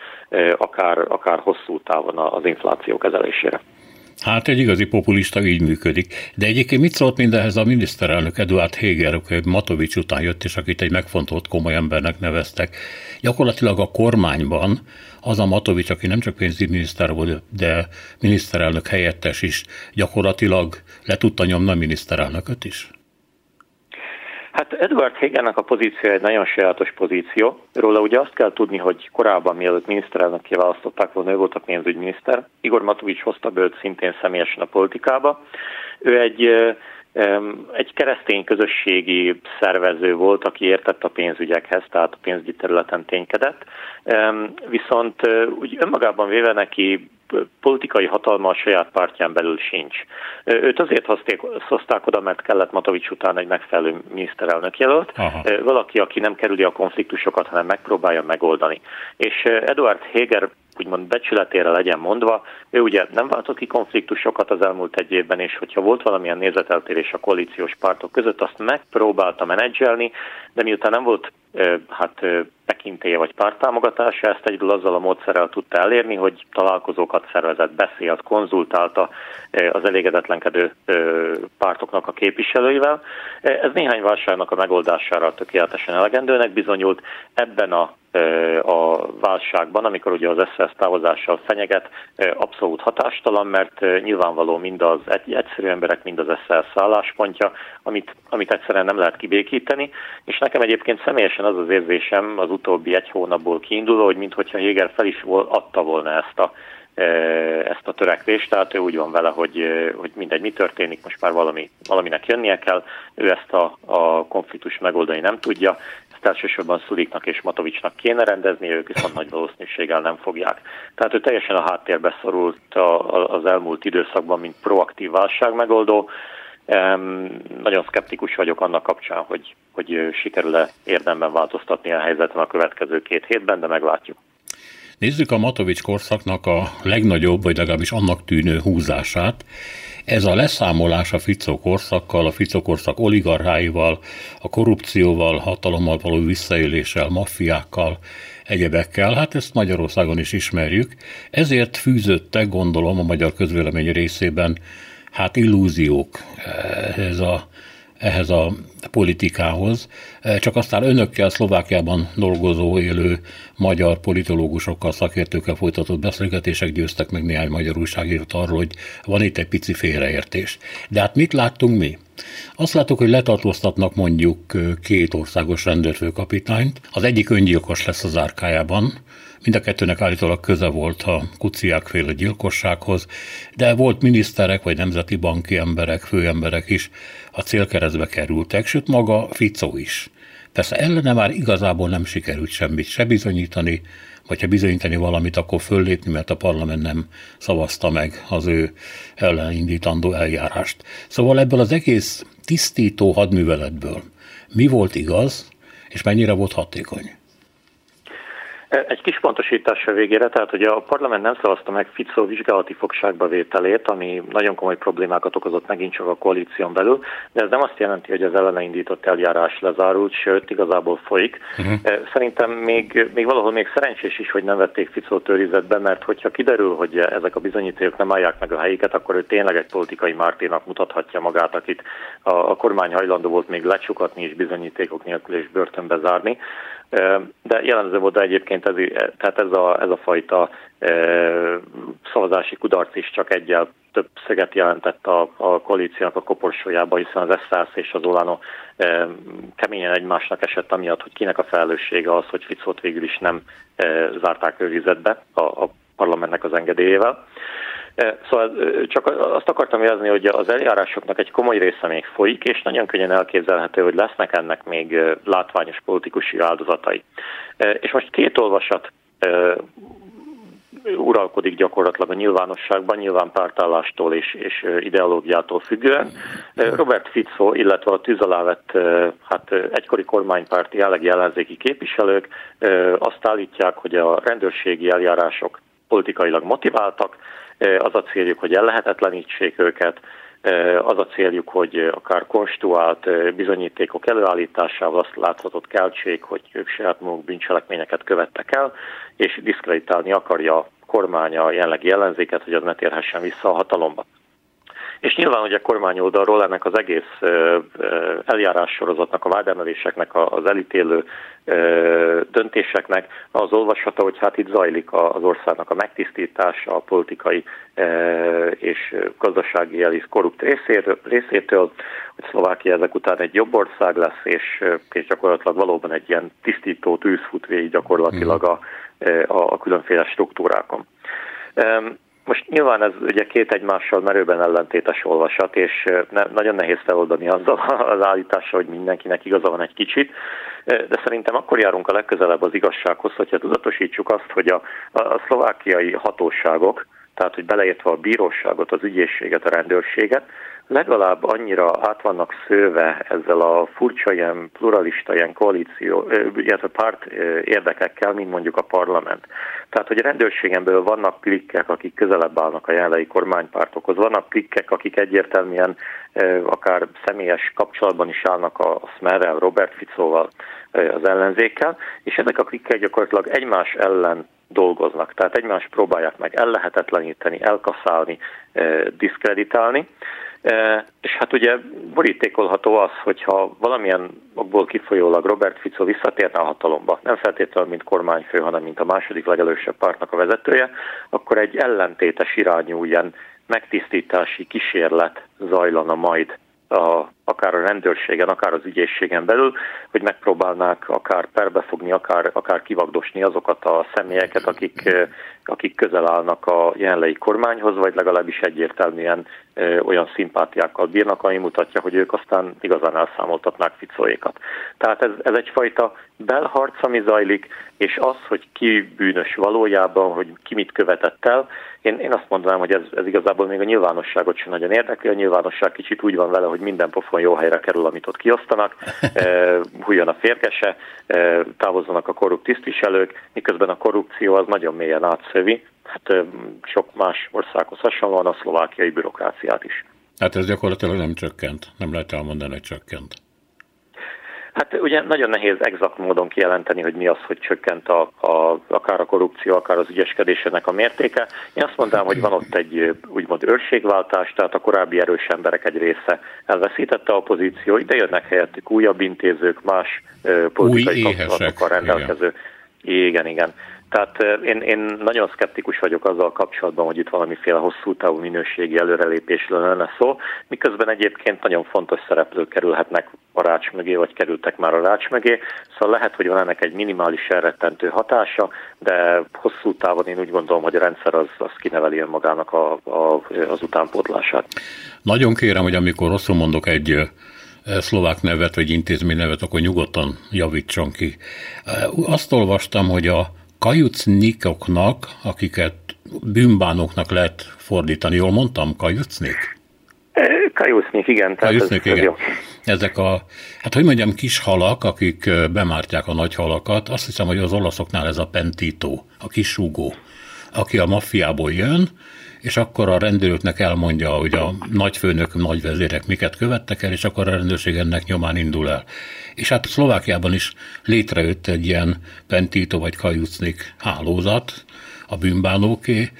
S3: akár, akár hosszú távon az infláció kezelésére.
S2: Hát egy igazi populista így működik. De egyébként mit szólt mindenhez a miniszterelnök Eduard Heger, aki Matovics után jött, és akit egy megfontolt komoly embernek neveztek. Gyakorlatilag a kormányban az a Matovics, aki nem csak pénzügyminiszter volt, de miniszterelnök helyettes is, gyakorlatilag le tudta nyomni a miniszterelnököt is?
S3: Hát Edward Hagennek a pozíció egy nagyon sajátos pozíció. Róla ugye azt kell tudni, hogy korábban, mielőtt miniszterelnökké választották volna, ő volt a pénzügyminiszter. Igor Matovics hozta be őt szintén személyesen a politikába. Ő egy egy keresztény közösségi szervező volt, aki értett a pénzügyekhez, tehát a pénzügyi területen ténykedett, viszont úgy önmagában véve neki politikai hatalma a saját pártján belül sincs. Őt azért hozték, hozták oda, mert kellett Matovics után egy megfelelő miniszterelnök jelölt, Aha. valaki, aki nem kerüli a konfliktusokat, hanem megpróbálja megoldani. És Eduard Heger úgymond becsületére legyen mondva, ő ugye nem váltott ki konfliktusokat az elmúlt egy évben, és hogyha volt valamilyen nézeteltérés a koalíciós pártok között, azt megpróbálta menedzselni, de miután nem volt hát tekintélye vagy pártámogatása, ezt egyedül azzal a módszerrel tudta elérni, hogy találkozókat szervezett, beszélt, konzultálta az elégedetlenkedő pártoknak a képviselőivel. Ez néhány válságnak a megoldására tökéletesen elegendőnek bizonyult. Ebben a a válságban, amikor ugye az SZSZ távozással fenyeget, abszolút hatástalan, mert nyilvánvaló mind az egyszerű emberek, mind az SZSZ álláspontja, amit, amit egyszerűen nem lehet kibékíteni, és nekem egyébként személyesen az az érzésem az utóbbi egy hónapból kiinduló, hogy mintha Héger fel is adta volna ezt a ezt a törekvést, tehát ő úgy van vele, hogy, hogy mindegy, mi történik, most már valami, valaminek jönnie kell, ő ezt a, a konfliktus megoldani nem tudja, ezt elsősorban Szuliknak és Matovicsnak kéne rendezni, ők viszont nagy valószínűséggel nem fogják. Tehát ő teljesen a háttérbe szorult az elmúlt időszakban, mint proaktív válságmegoldó. Nagyon szkeptikus vagyok annak kapcsán, hogy, hogy sikerül-e érdemben változtatni a helyzeten a következő két hétben, de meglátjuk.
S2: Nézzük a Matovics korszaknak a legnagyobb, vagy legalábbis annak tűnő húzását. Ez a leszámolás a Ficó korszakkal, a Ficó korszak oligarcháival, a korrupcióval, hatalommal való visszaéléssel, maffiákkal, egyebekkel, hát ezt Magyarországon is ismerjük. Ezért fűzöttek, gondolom, a magyar közvélemény részében hát illúziók ez a ehhez a politikához, e, csak aztán önökkel Szlovákiában dolgozó élő magyar politológusokkal, szakértőkkel folytatott beszélgetések győztek meg néhány magyar újságírót arról, hogy van itt egy pici félreértés. De hát mit láttunk mi? Azt látok, hogy letartóztatnak mondjuk két országos rendőrfőkapitányt. Az egyik öngyilkos lesz az árkájában, Mind a kettőnek állítólag köze volt a kuciák féle gyilkossághoz, de volt miniszterek vagy nemzeti banki emberek, főemberek is a célkeresztbe kerültek, sőt maga Ficó is. Persze ellene már igazából nem sikerült semmit se bizonyítani, vagy ha bizonyítani valamit, akkor föllépni, mert a parlament nem szavazta meg az ő ellenindítandó eljárást. Szóval ebből az egész tisztító hadműveletből mi volt igaz, és mennyire volt hatékony?
S3: Egy kis pontosítás a végére, tehát hogy a parlament nem szavazta meg Ficó vizsgálati fogságba vételét, ami nagyon komoly problémákat okozott megint csak a koalíción belül, de ez nem azt jelenti, hogy az ellene indított eljárás lezárult, sőt igazából folyik. Uh-huh. Szerintem még, még valahol még szerencsés is, hogy nem vették Ficó őrizetbe, mert hogyha kiderül, hogy ezek a bizonyítékok nem állják meg a helyiket, akkor ő tényleg egy politikai márténak mutathatja magát, akit a, a kormány hajlandó volt még lecsukatni és bizonyítékok nélkül és börtönbe zárni. De jellemző volt egyébként ez, tehát ez a, ez a fajta e, szavazási kudarc is csak egyel több szeget jelentett a, a koalíciónak a koporsójába, hiszen az SZSZ és az Olano e, keményen egymásnak esett amiatt, hogy kinek a felelőssége az, hogy Ficót végül is nem e, zárták őrizetbe a, a parlamentnek az engedélyével. Szóval csak azt akartam jelezni, hogy az eljárásoknak egy komoly része még folyik, és nagyon könnyen elképzelhető, hogy lesznek ennek még látványos politikusi áldozatai. És most két olvasat uralkodik gyakorlatilag a nyilvánosságban, nyilván pártállástól és, és ideológiától függően. Robert Fico, illetve a tűz alá vett hát, egykori kormánypárti jellegi ellenzéki képviselők azt állítják, hogy a rendőrségi eljárások politikailag motiváltak, az a céljuk, hogy ellehetetlenítsék őket, az a céljuk, hogy akár konstruált bizonyítékok előállításával azt láthatott keltsék, hogy ők saját maguk bűncselekményeket követtek el, és diszkreditálni akarja a kormány a jelenlegi ellenzéket, hogy az ne térhessen vissza a hatalomba. És nyilván, hogy a kormány oldalról ennek az egész eljárássorozatnak, a vádemeléseknek, az elítélő döntéseknek az olvasata, hogy hát itt zajlik az országnak a megtisztítása, a politikai és gazdasági elis korrupt részétől, részétől, hogy Szlovákia ezek után egy jobb ország lesz, és, és gyakorlatilag valóban egy ilyen tisztító tűz fut végig gyakorlatilag a, a, a különféle struktúrákon. Most nyilván ez ugye két egymással merőben ellentétes olvasat, és ne, nagyon nehéz feloldani azzal (laughs) az állítással, hogy mindenkinek igaza van egy kicsit, de szerintem akkor járunk a legközelebb az igazsághoz, hogyha tudatosítsuk azt, hogy a, a szlovákiai hatóságok, tehát hogy beleértve a bíróságot, az ügyészséget, a rendőrséget, legalább annyira át vannak szőve ezzel a furcsa ilyen pluralista, ilyen koalíció, illetve párt érdekekkel, mint mondjuk a parlament. Tehát, hogy a rendőrségemből vannak klikkek, akik közelebb állnak a jelenlegi kormánypártokhoz, vannak klikkek, akik egyértelműen akár személyes kapcsolatban is állnak a Smerrel, Robert Ficóval, az ellenzékkel, és ezek a klikkek gyakorlatilag egymás ellen dolgoznak, tehát egymást próbálják meg ellehetetleníteni, elkaszálni, diszkreditálni, és hát ugye borítékolható az, hogyha valamilyen okból kifolyólag Robert Fico visszatérne a hatalomba, nem feltétlenül mint kormányfő, hanem mint a második legelősebb pártnak a vezetője, akkor egy ellentétes irányú ilyen megtisztítási kísérlet zajlana majd a, akár a rendőrségen, akár az ügyészségen belül, hogy megpróbálnák akár perbefogni, akár, akár kivagdosni azokat a személyeket, akik, akik közel állnak a jelenlegi kormányhoz, vagy legalábbis egyértelműen olyan szimpátiákkal bírnak, ami mutatja, hogy ők aztán igazán elszámoltatnák Ficóékat. Tehát ez, ez egyfajta belharc, ami zajlik, és az, hogy ki bűnös valójában, hogy ki mit követett el, én, én azt mondanám, hogy ez, ez igazából még a nyilvánosságot sem nagyon érdekli. A nyilvánosság kicsit úgy van vele, hogy minden pofon jó helyre kerül, amit ott kiosztanak, (laughs) hújjon a férkese, távozzanak a korrupt tisztviselők, miközben a korrupció az nagyon mélyen átszövi, hát sok más országhoz hasonlóan a szlovákiai bürokráciát is.
S2: Hát ez gyakorlatilag nem csökkent, nem lehet elmondani, hogy csökkent.
S3: Hát ugye nagyon nehéz exakt módon kijelenteni, hogy mi az, hogy csökkent a, a, akár a korrupció, akár az ügyeskedésének a mértéke. Én azt mondtam, hogy van ott egy úgymond őrségváltás, tehát a korábbi erős emberek egy része elveszítette a pozíciót, de jönnek helyettük újabb intézők, más politikai kapcsolatokkal rendelkező. Igen. igen, igen Tehát én, én nagyon szkeptikus vagyok azzal kapcsolatban, hogy itt valamiféle hosszú távú minőségi előrelépésről lenne szó, miközben egyébként nagyon fontos szereplők kerülhetnek a rács mögé, vagy kerültek már a rács mögé, szóval lehet, hogy van ennek egy minimális elrettentő hatása, de hosszú távon én úgy gondolom, hogy a rendszer az, az kineveli magának a, a, az utánpótlását.
S2: Nagyon kérem, hogy amikor rosszul mondok egy szlovák nevet vagy intézmény nevet, akkor nyugodtan javítson ki. Azt olvastam, hogy a kajucnikoknak, akiket bűnbánoknak lehet fordítani, jól mondtam, kajucnik?
S3: Kajusznik, igen.
S2: Kajusznik, igen. Jó. Ezek a, hát hogy mondjam, kis halak, akik bemártják a nagy halakat, azt hiszem, hogy az olaszoknál ez a pentító, a kis súgó, aki a maffiából jön, és akkor a rendőröknek elmondja, hogy a nagyfőnök, nagyvezérek miket követtek el, és akkor a rendőrség ennek nyomán indul el. És hát Szlovákiában is létrejött egy ilyen pentító vagy kajucnik hálózat, a bűnbánóké,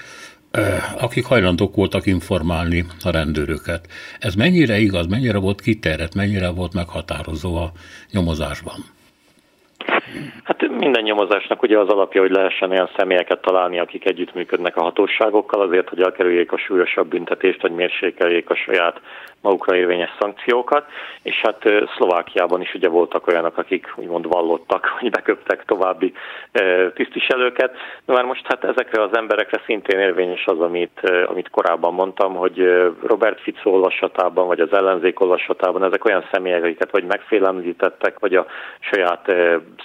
S2: akik hajlandók voltak informálni a rendőröket. Ez mennyire igaz, mennyire volt kiterjedt, mennyire volt meghatározó a nyomozásban?
S3: Hát minden nyomozásnak ugye az alapja, hogy lehessen olyan személyeket találni, akik együttműködnek a hatóságokkal azért, hogy elkerüljék a súlyosabb büntetést, vagy mérsékeljék a saját magukra érvényes szankciókat, és hát Szlovákiában is ugye voltak olyanok, akik úgymond vallottak, hogy beköptek további tisztviselőket. De már most hát ezekre az emberekre szintén érvényes az, amit, amit korábban mondtam, hogy Robert Fico olvasatában, vagy az ellenzék olvasatában ezek olyan személyek, akiket vagy megfélemlítettek, vagy a saját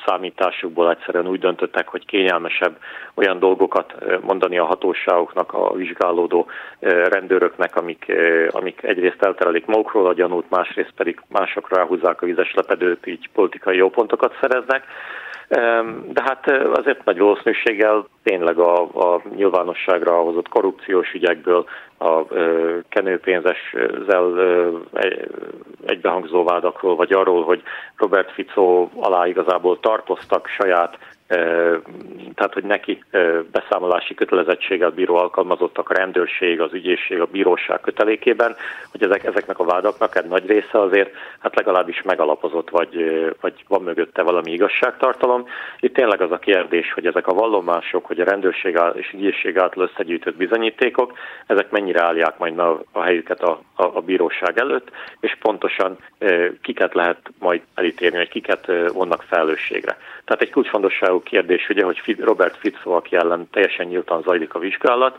S3: számításukból egyszerűen úgy döntöttek, hogy kényelmesebb olyan dolgokat mondani a hatóságoknak, a vizsgálódó rendőröknek, amik, amik egyrészt elterelik magukról a gyanút, másrészt pedig másokra elhúzzák a vizes lepedőt, így politikai jópontokat szereznek. De hát azért nagy valószínűséggel tényleg a, a nyilvánosságra hozott korrupciós ügyekből, a kenőpénzeszel egybehangzó vádakról, vagy arról, hogy Robert Fico alá igazából tartoztak saját tehát hogy neki beszámolási kötelezettséggel bíró alkalmazottak a rendőrség, az ügyészség, a bíróság kötelékében, hogy ezek, ezeknek a vádaknak egy nagy része azért hát legalábbis megalapozott, vagy, vagy van mögötte valami igazságtartalom. Itt tényleg az a kérdés, hogy ezek a vallomások, hogy a rendőrség és ügyészség által összegyűjtött bizonyítékok, ezek mennyire állják majd a, a helyüket a, a, a bíróság előtt, és pontosan kiket lehet majd elítélni, vagy kiket vonnak felelősségre. Tehát egy kulcsfontosságú például kérdés, ugye, hogy Robert Fico, aki ellen teljesen nyíltan zajlik a vizsgálat,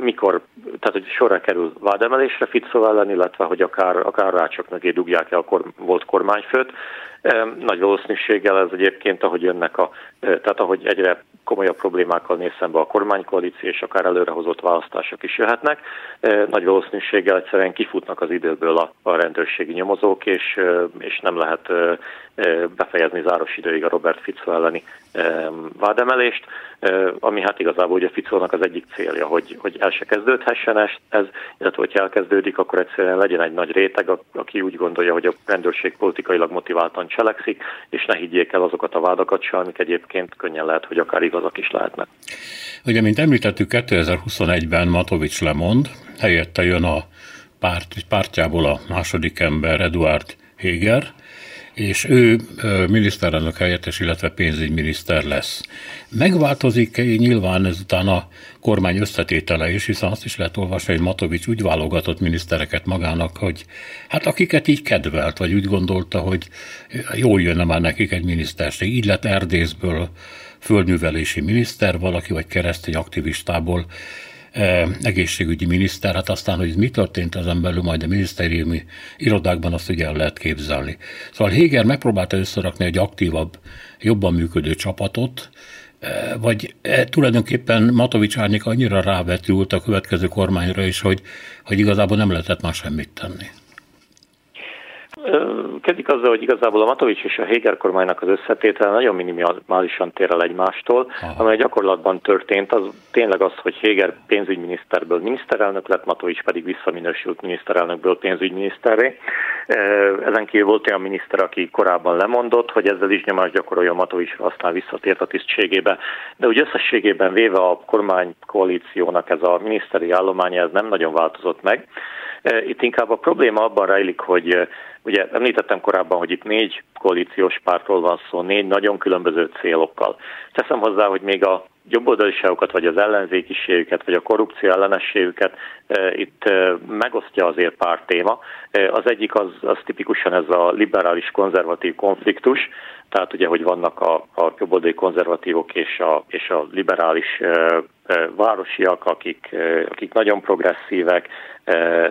S3: mikor, tehát hogy sorra kerül vádemelésre Fico ellen, illetve hogy akár, akár rácsok mögé dugják el a kor, volt kormányfőt. Nagy valószínűséggel ez egyébként, ahogy jönnek a, tehát ahogy egyre komolyabb problémákkal néz szembe a kormánykoalíció, és akár előrehozott választások is jöhetnek. Nagy valószínűséggel egyszerűen kifutnak az időből a, a rendőrségi nyomozók, és, és nem lehet befejezni záros időig a Robert Fico elleni vádemelést, ami hát igazából ugye Ficónak az egyik célja, hogy, hogy el se kezdődhessen ez, illetve hogyha elkezdődik, akkor egyszerűen legyen egy nagy réteg, aki úgy gondolja, hogy a rendőrség politikailag motiváltan cselekszik, és ne higgyék el azokat a vádakat se, amik egyébként könnyen lehet, hogy akár igazak is lehetnek.
S2: Ugye, mint említettük, 2021-ben Matovics lemond, helyette jön a párt, pártjából a második ember, Eduard Heger, és ő miniszterelnök helyettes, illetve pénzügyminiszter lesz. Megváltozik nyilván ezután a kormány összetétele is, hiszen azt is lehet olvasni, hogy Matovics úgy válogatott minisztereket magának, hogy hát akiket így kedvelt, vagy úgy gondolta, hogy jól jönne már nekik egy miniszterség. Így lett Erdészből földművelési miniszter, valaki vagy keresztény aktivistából egészségügyi miniszter, hát aztán, hogy mi történt ezen belül majd a minisztériumi irodákban, azt ugye el lehet képzelni. Szóval Héger megpróbálta összerakni egy aktívabb, jobban működő csapatot, vagy tulajdonképpen Matovics Árnyék annyira rávetült a következő kormányra is, hogy, hogy igazából nem lehetett már semmit tenni.
S3: Kezdik azzal, hogy igazából a Matovics és a Héger kormánynak az összetétele nagyon minimálisan tér el egymástól, amely gyakorlatban történt, az tényleg az, hogy Héger pénzügyminiszterből miniszterelnök lett, Matovics pedig visszaminősült miniszterelnökből pénzügyminiszterré. Ezen kívül volt olyan miniszter, aki korábban lemondott, hogy ezzel is nyomást gyakorolja Matovicsra, aztán visszatért a tisztségébe. De úgy összességében véve a kormány koalíciónak ez a miniszteri állománya ez nem nagyon változott meg. Itt inkább a probléma abban rejlik, hogy ugye említettem korábban, hogy itt négy koalíciós pártról van szó, négy nagyon különböző célokkal. Teszem hozzá, hogy még a jobboldaliságokat, vagy az ellenzékiségüket, vagy a korrupció ellenességüket itt megosztja azért pár téma. Az egyik az, az tipikusan ez a liberális konzervatív konfliktus, tehát ugye, hogy vannak a, a jobboldali konzervatívok és a, és a liberális városiak, akik, akik nagyon progresszívek,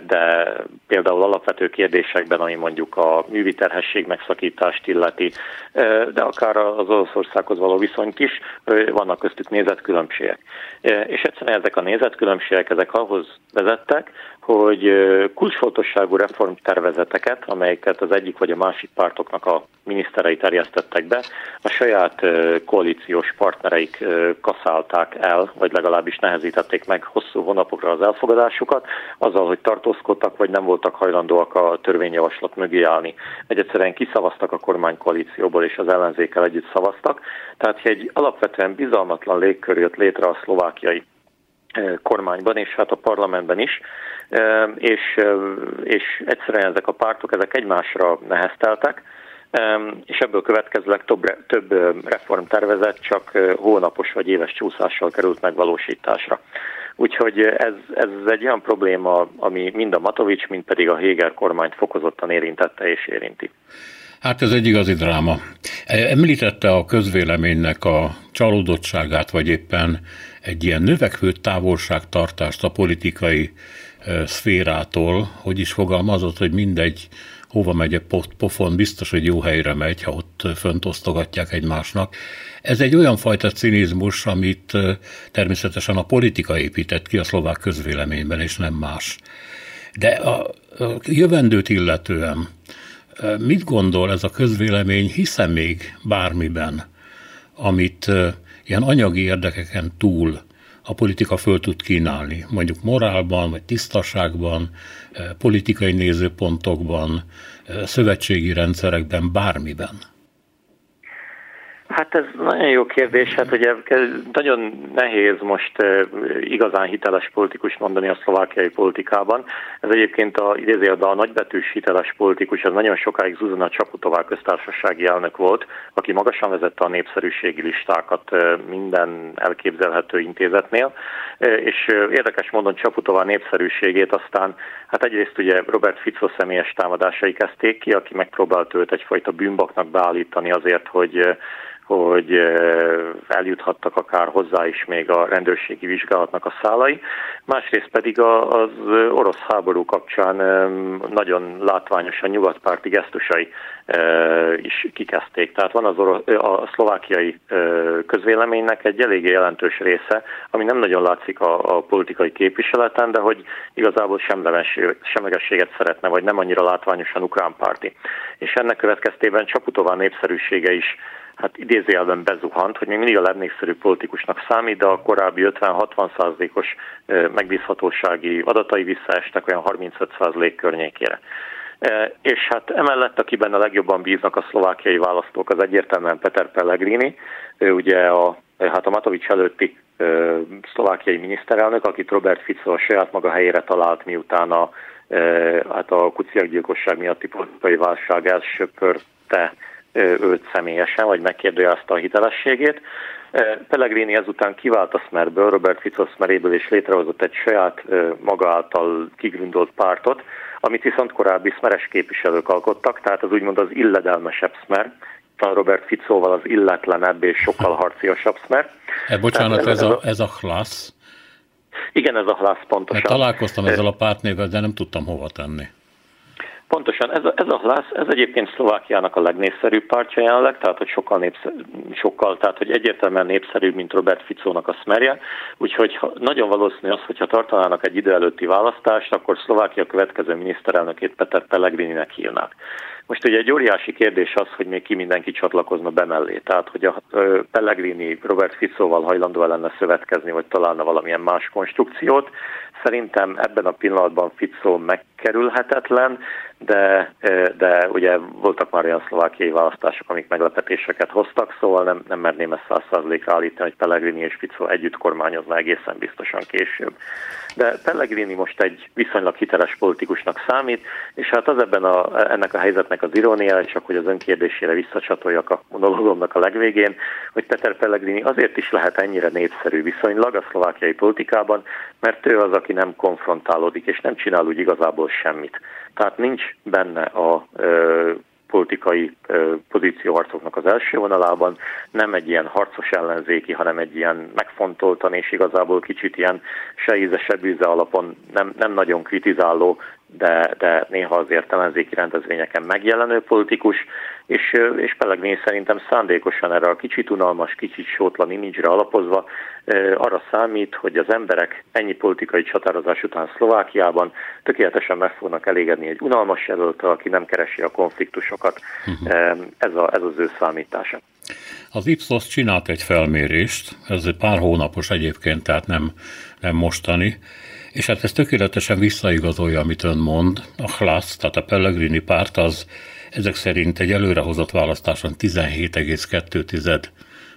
S3: de például alapvető kérdésekben, ami mondjuk a művi terhesség megszakítást illeti, de akár az Oroszországhoz való viszonyt is, vannak köztük nézetkülönbségek. És egyszerűen ezek a nézetkülönbségek, ezek ahhoz vezettek, hogy kulcsfontosságú reformtervezeteket, amelyeket az egyik vagy a másik pártoknak a miniszterei terjesztettek be, a saját koalíciós partnereik kaszálták el, vagy legalábbis nehezítették meg hosszú hónapokra az elfogadásukat, azzal, hogy tartózkodtak, vagy nem voltak hajlandóak a törvényjavaslat mögé állni. Egy egyszerűen kiszavaztak a kormánykoalícióból, és az ellenzékkel együtt szavaztak. Tehát, egy alapvetően bizalmatlan légkör jött létre a szlovákiai kormányban, és hát a parlamentben is, és, és egyszerűen ezek a pártok ezek egymásra nehezteltek, és ebből következőleg több, több reformtervezet csak hónapos vagy éves csúszással került megvalósításra. Úgyhogy ez, ez egy olyan probléma, ami mind a Matovics, mind pedig a Héger kormányt fokozottan érintette és érinti.
S2: Hát ez egy igazi dráma. Említette a közvéleménynek a csalódottságát, vagy éppen egy ilyen növekvő távolságtartást a politikai szférától, hogy is fogalmazott, hogy mindegy, hova megy a pofon, biztos, hogy jó helyre megy, ha ott fönt osztogatják egymásnak. Ez egy olyan fajta cinizmus, amit természetesen a politika épített ki a szlovák közvéleményben, és nem más. De a jövendőt illetően mit gondol ez a közvélemény, hiszen még bármiben, amit ilyen anyagi érdekeken túl a politika föl tud kínálni, mondjuk morálban, vagy tisztaságban, politikai nézőpontokban, szövetségi rendszerekben, bármiben.
S3: Hát ez nagyon jó kérdés, hát ugye nagyon nehéz most igazán hiteles politikus mondani a szlovákiai politikában. Ez egyébként a, idézőjelben a nagybetűs hiteles politikus, az nagyon sokáig Zuzana Csaputová köztársasági elnök volt, aki magasan vezette a népszerűségi listákat minden elképzelhető intézetnél, és érdekes módon Csaputová népszerűségét aztán, hát egyrészt ugye Robert Fico személyes támadásai kezdték ki, aki megpróbált őt egyfajta bűnbaknak beállítani azért, hogy hogy eljuthattak akár hozzá is még a rendőrségi vizsgálatnak a szálai. Másrészt pedig az orosz háború kapcsán nagyon látványosan nyugatpárti gesztusai is kikezdték. Tehát van az orosz, a szlovákiai közvéleménynek egy eléggé jelentős része, ami nem nagyon látszik a, a politikai képviseleten, de hogy igazából semlegességet szeretne, vagy nem annyira látványosan ukrán párti. És ennek következtében Csaputová népszerűsége is hát idézőjelben bezuhant, hogy még mindig a legnépszerűbb politikusnak számít, de a korábbi 50-60 százalékos megbízhatósági adatai visszaestek olyan 35 százalék környékére. És hát emellett, akiben a legjobban bíznak a szlovákiai választók, az egyértelműen Peter Pellegrini, ő ugye a, hát a Matovics előtti szlovákiai miniszterelnök, akit Robert Fico a saját maga helyére talált, miután a, hát a kuciakgyilkosság miatti politikai válság elsöpörte őt személyesen, vagy megkérdőjelezte a hitelességét. Pellegrini ezután kivált a Smerből, Robert Fico Smeréből, és létrehozott egy saját maga által kigründolt pártot, amit viszont korábbi Smeres képviselők alkottak, tehát az úgymond az illedelmesebb Smer, Robert Ficóval az illetlenebb és sokkal harciasabb Smer.
S2: E, bocsánat, ez, ez, a, ez a klassz?
S3: Igen, ez a klassz pontosan.
S2: Mert találkoztam ezzel a pártnével, de nem tudtam hova tenni.
S3: Pontosan, ez a, ez a Hlász, ez egyébként Szlovákiának a legnépszerűbb pártja jelenleg, tehát hogy sokkal, népszer, sokkal tehát hogy egyértelműen népszerűbb, mint Robert Ficónak a Smerje, úgyhogy ha, nagyon valószínű az, hogyha tartanának egy idő előtti választást, akkor Szlovákia következő miniszterelnökét Peter Pellegrininek hívnák. Most ugye egy óriási kérdés az, hogy még ki mindenki csatlakozna be mellé. Tehát, hogy a Pellegrini Robert Ficóval hajlandó lenne szövetkezni, vagy találna valamilyen más konstrukciót. Szerintem ebben a pillanatban Ficó meg kerülhetetlen, de, de ugye voltak már olyan szlovákiai választások, amik meglepetéseket hoztak, szóval nem, nem merném ezt száz százalékra állítani, hogy Pellegrini és Fico együtt kormányozna egészen biztosan később. De Pellegrini most egy viszonylag hiteles politikusnak számít, és hát az ebben a, ennek a helyzetnek az irónia, csak hogy az önkérdésére visszacsatoljak a monológomnak a legvégén, hogy Peter Pellegrini azért is lehet ennyire népszerű viszonylag a szlovákiai politikában, mert ő az, aki nem konfrontálódik, és nem csinál úgy igazából semmit. Tehát nincs benne a ö, politikai ö, pozícióharcoknak az első vonalában, nem egy ilyen harcos ellenzéki, hanem egy ilyen megfontoltan és igazából kicsit ilyen se íze, se bűze alapon nem, nem nagyon kritizáló, de, de néha azért ellenzéki rendezvényeken megjelenő politikus, és, és Pellegrini szerintem szándékosan erre a kicsit unalmas, kicsit sótlan imidzsre alapozva arra számít, hogy az emberek ennyi politikai csatározás után Szlovákiában tökéletesen meg fognak elégedni egy unalmas jelöltől, aki nem keresi a konfliktusokat. Uh-huh. Ez, a, ez az ő számítása.
S2: Az Ipsos csinált egy felmérést, ez pár hónapos egyébként, tehát nem, nem mostani, és hát ez tökéletesen visszaigazolja, amit ön mond. A Hlasz, tehát a Pellegrini párt az ezek szerint egy előrehozott választáson 17,2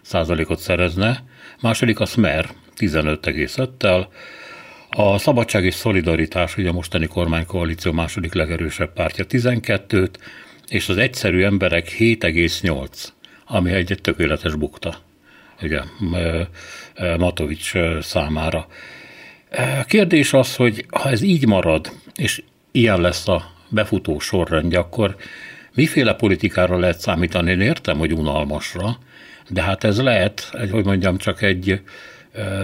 S2: százalékot szerezne, második a Smer 15,5-tel, a Szabadság és Szolidaritás, ugye a mostani kormánykoalíció második legerősebb pártja 12-t, és az egyszerű emberek 7,8, ami egy tökéletes bukta, ugye, Matovics számára. A kérdés az, hogy ha ez így marad, és ilyen lesz a befutó sorrendje, akkor miféle politikára lehet számítani? Én értem, hogy unalmasra, de hát ez lehet, hogy mondjam, csak egy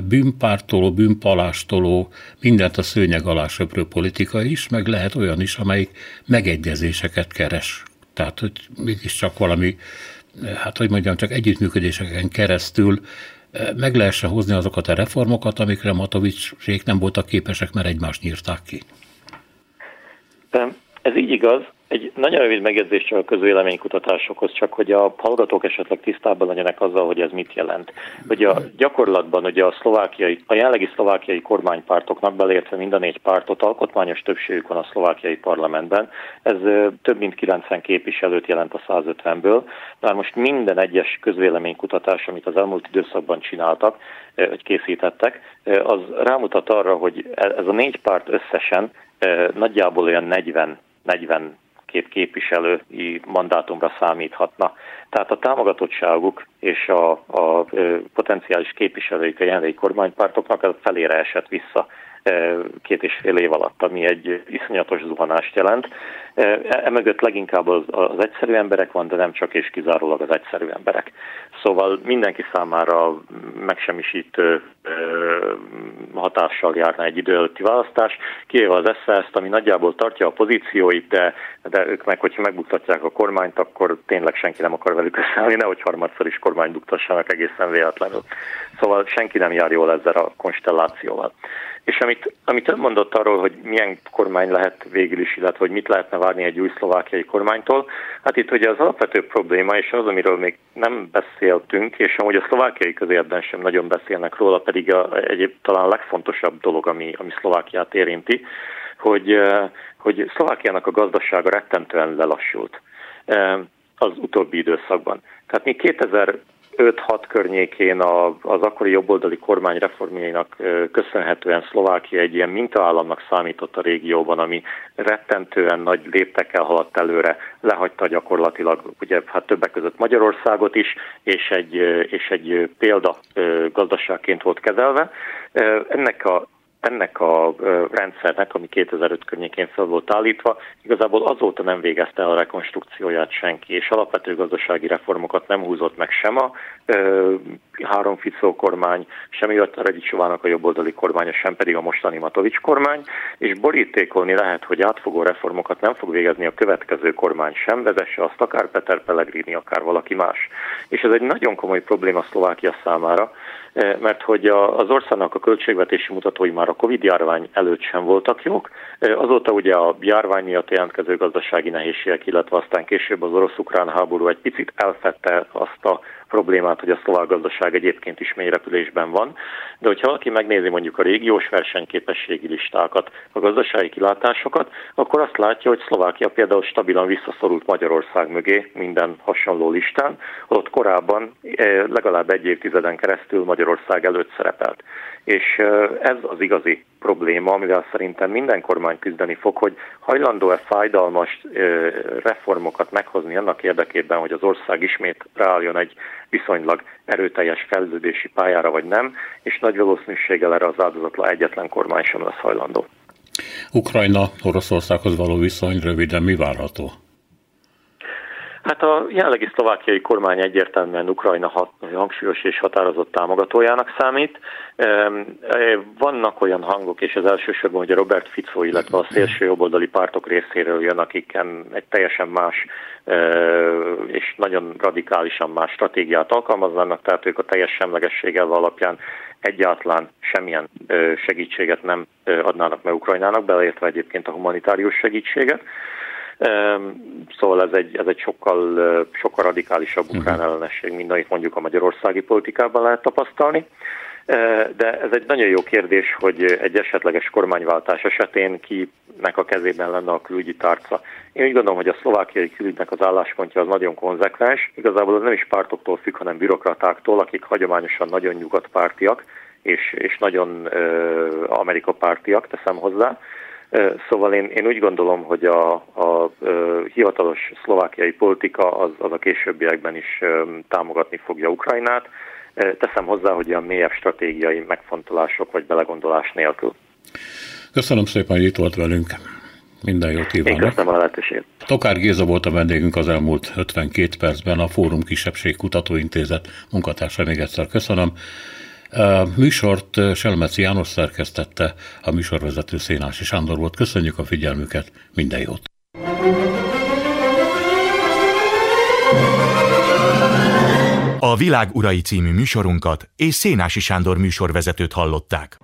S2: bűnpártoló, bűnpalástoló, mindent a szőnyeg alá söprő politika is, meg lehet olyan is, amelyik megegyezéseket keres. Tehát, hogy mégiscsak valami, hát hogy mondjam, csak együttműködéseken keresztül meg lehessen hozni azokat a reformokat, amikre Matovics nem voltak képesek, mert egymást nyírták ki.
S3: Ez így igaz, egy nagyon rövid megjegyzés csak a közvéleménykutatásokhoz, csak hogy a hallgatók esetleg tisztában legyenek azzal, hogy ez mit jelent. Hogy a gyakorlatban ugye a, szlovákiai, a jelenlegi szlovákiai kormánypártoknak belértve mind a négy pártot alkotmányos többségük van a szlovákiai parlamentben. Ez több mint 90 képviselőt jelent a 150-ből. Már most minden egyes közvéleménykutatás, amit az elmúlt időszakban csináltak, hogy készítettek, az rámutat arra, hogy e, ez a négy párt összesen nagyjából olyan 40 40 két képviselői mandátumra számíthatna. Tehát a támogatottságuk és a, a potenciális képviselőik a jelenlegi kormánypártoknak a felére esett vissza két és fél év alatt, ami egy iszonyatos zuhanást jelent. Emögött leginkább az, az egyszerű emberek van, de nem csak és kizárólag az egyszerű emberek. Szóval mindenki számára megsemmisítő hatással járna egy idő előtti választás, kivéve az SZSZ-t, ami nagyjából tartja a pozícióit, de, de ők meg, hogyha megbuktatják a kormányt, akkor tényleg senki nem akar velük összeállni, nehogy harmadszor is kormányt buktassanak egészen véletlenül. Szóval senki nem jár jól ezzel a konstellációval. És amit, amit ön mondott arról, hogy milyen kormány lehet végül is, illetve hogy mit lehetne várni egy új szlovákiai kormánytól, hát itt ugye az alapvető probléma, és az, amiről még nem beszéltünk, és amúgy a szlovákiai közérben sem nagyon beszélnek róla, pedig a, egyéb talán a legfontosabb dolog, ami, ami Szlovákiát érinti, hogy, hogy Szlovákiának a gazdasága rettentően lelassult az utóbbi időszakban. Tehát mi 2000 5-6 környékén az akkori jobboldali kormány reformjainak köszönhetően Szlovákia egy ilyen mintaállamnak számított a régióban, ami rettentően nagy léptekkel haladt előre, lehagyta gyakorlatilag ugye, hát többek között Magyarországot is, és egy, és egy példa gazdaságként volt kezelve. Ennek a ennek a rendszernek, ami 2005 környékén fel volt állítva, igazából azóta nem végezte el a rekonstrukcióját senki, és alapvető gazdasági reformokat nem húzott meg sem a ö, három Ficó kormány, sem a Radicsovának a jobboldali kormánya, sem pedig a mostani Matovics kormány, és borítékolni lehet, hogy átfogó reformokat nem fog végezni a következő kormány sem, vezesse azt akár Peter Pellegrini, akár valaki más. És ez egy nagyon komoly probléma Szlovákia számára, mert hogy az országnak a költségvetési mutatói már a Covid járvány előtt sem voltak jók. Eh, azóta ugye a járvány miatt jelentkező gazdasági nehézségek, illetve aztán később az orosz-ukrán háború egy picit elfette azt a problémát, hogy a szlovák gazdaság egyébként is mély repülésben van, de hogyha valaki megnézi mondjuk a régiós versenyképességi listákat, a gazdasági kilátásokat, akkor azt látja, hogy Szlovákia például stabilan visszaszorult Magyarország mögé minden hasonló listán, ott korábban eh, legalább egy évtizeden keresztül Magyarország előtt szerepelt. És eh, ez az igazi probléma, amivel szerintem minden kormány küzdeni fog, hogy hajlandó-e fájdalmas reformokat meghozni annak érdekében, hogy az ország ismét ráálljon egy viszonylag erőteljes fejlődési pályára, vagy nem, és nagy valószínűséggel erre az áldozatla egyetlen kormány sem lesz hajlandó.
S2: Ukrajna Oroszországhoz való viszony röviden mi várható?
S3: Hát a jelenlegi szlovákiai kormány egyértelműen Ukrajna hat, hangsúlyos és határozott támogatójának számít. Vannak olyan hangok, és az elsősorban a Robert Fico, illetve a szélső jobboldali pártok részéről jön, akiken egy teljesen más és nagyon radikálisan más stratégiát alkalmaznának, tehát ők a teljes semlegességgel alapján egyáltalán semmilyen segítséget nem adnának meg Ukrajnának, beleértve egyébként a humanitárius segítséget. Szóval ez egy, ez egy sokkal, sokkal radikálisabb mhm. ukrán ellenesség, mint amit mondjuk a magyarországi politikában lehet tapasztalni. De ez egy nagyon jó kérdés, hogy egy esetleges kormányváltás esetén kinek a kezében lenne a külügyi tárca. Én úgy gondolom, hogy a szlovákiai külügynek az álláspontja az nagyon konzekvens. Igazából ez nem is pártoktól függ, hanem bürokratáktól, akik hagyományosan nagyon nyugatpártiak és, és nagyon uh, Amerika pártiak, teszem hozzá. Szóval én, én úgy gondolom, hogy a, a, a hivatalos szlovákiai politika az, az a későbbiekben is támogatni fogja Ukrajnát. Teszem hozzá, hogy a mélyebb stratégiai megfontolások vagy belegondolás nélkül.
S2: Köszönöm szépen, hogy itt volt velünk. Minden jót kívánok.
S3: Én köszönöm a lehetőséget.
S2: Tokár Géza volt a vendégünk az elmúlt 52 percben, a Fórum Kisebbség Kutatóintézet munkatársa. Még egyszer köszönöm. A műsort Selmeci János szerkesztette, a műsorvezető Szénási Sándor volt. Köszönjük a figyelmüket, minden jót!
S1: A Világ Urai című műsorunkat és Szénási Sándor műsorvezetőt hallották.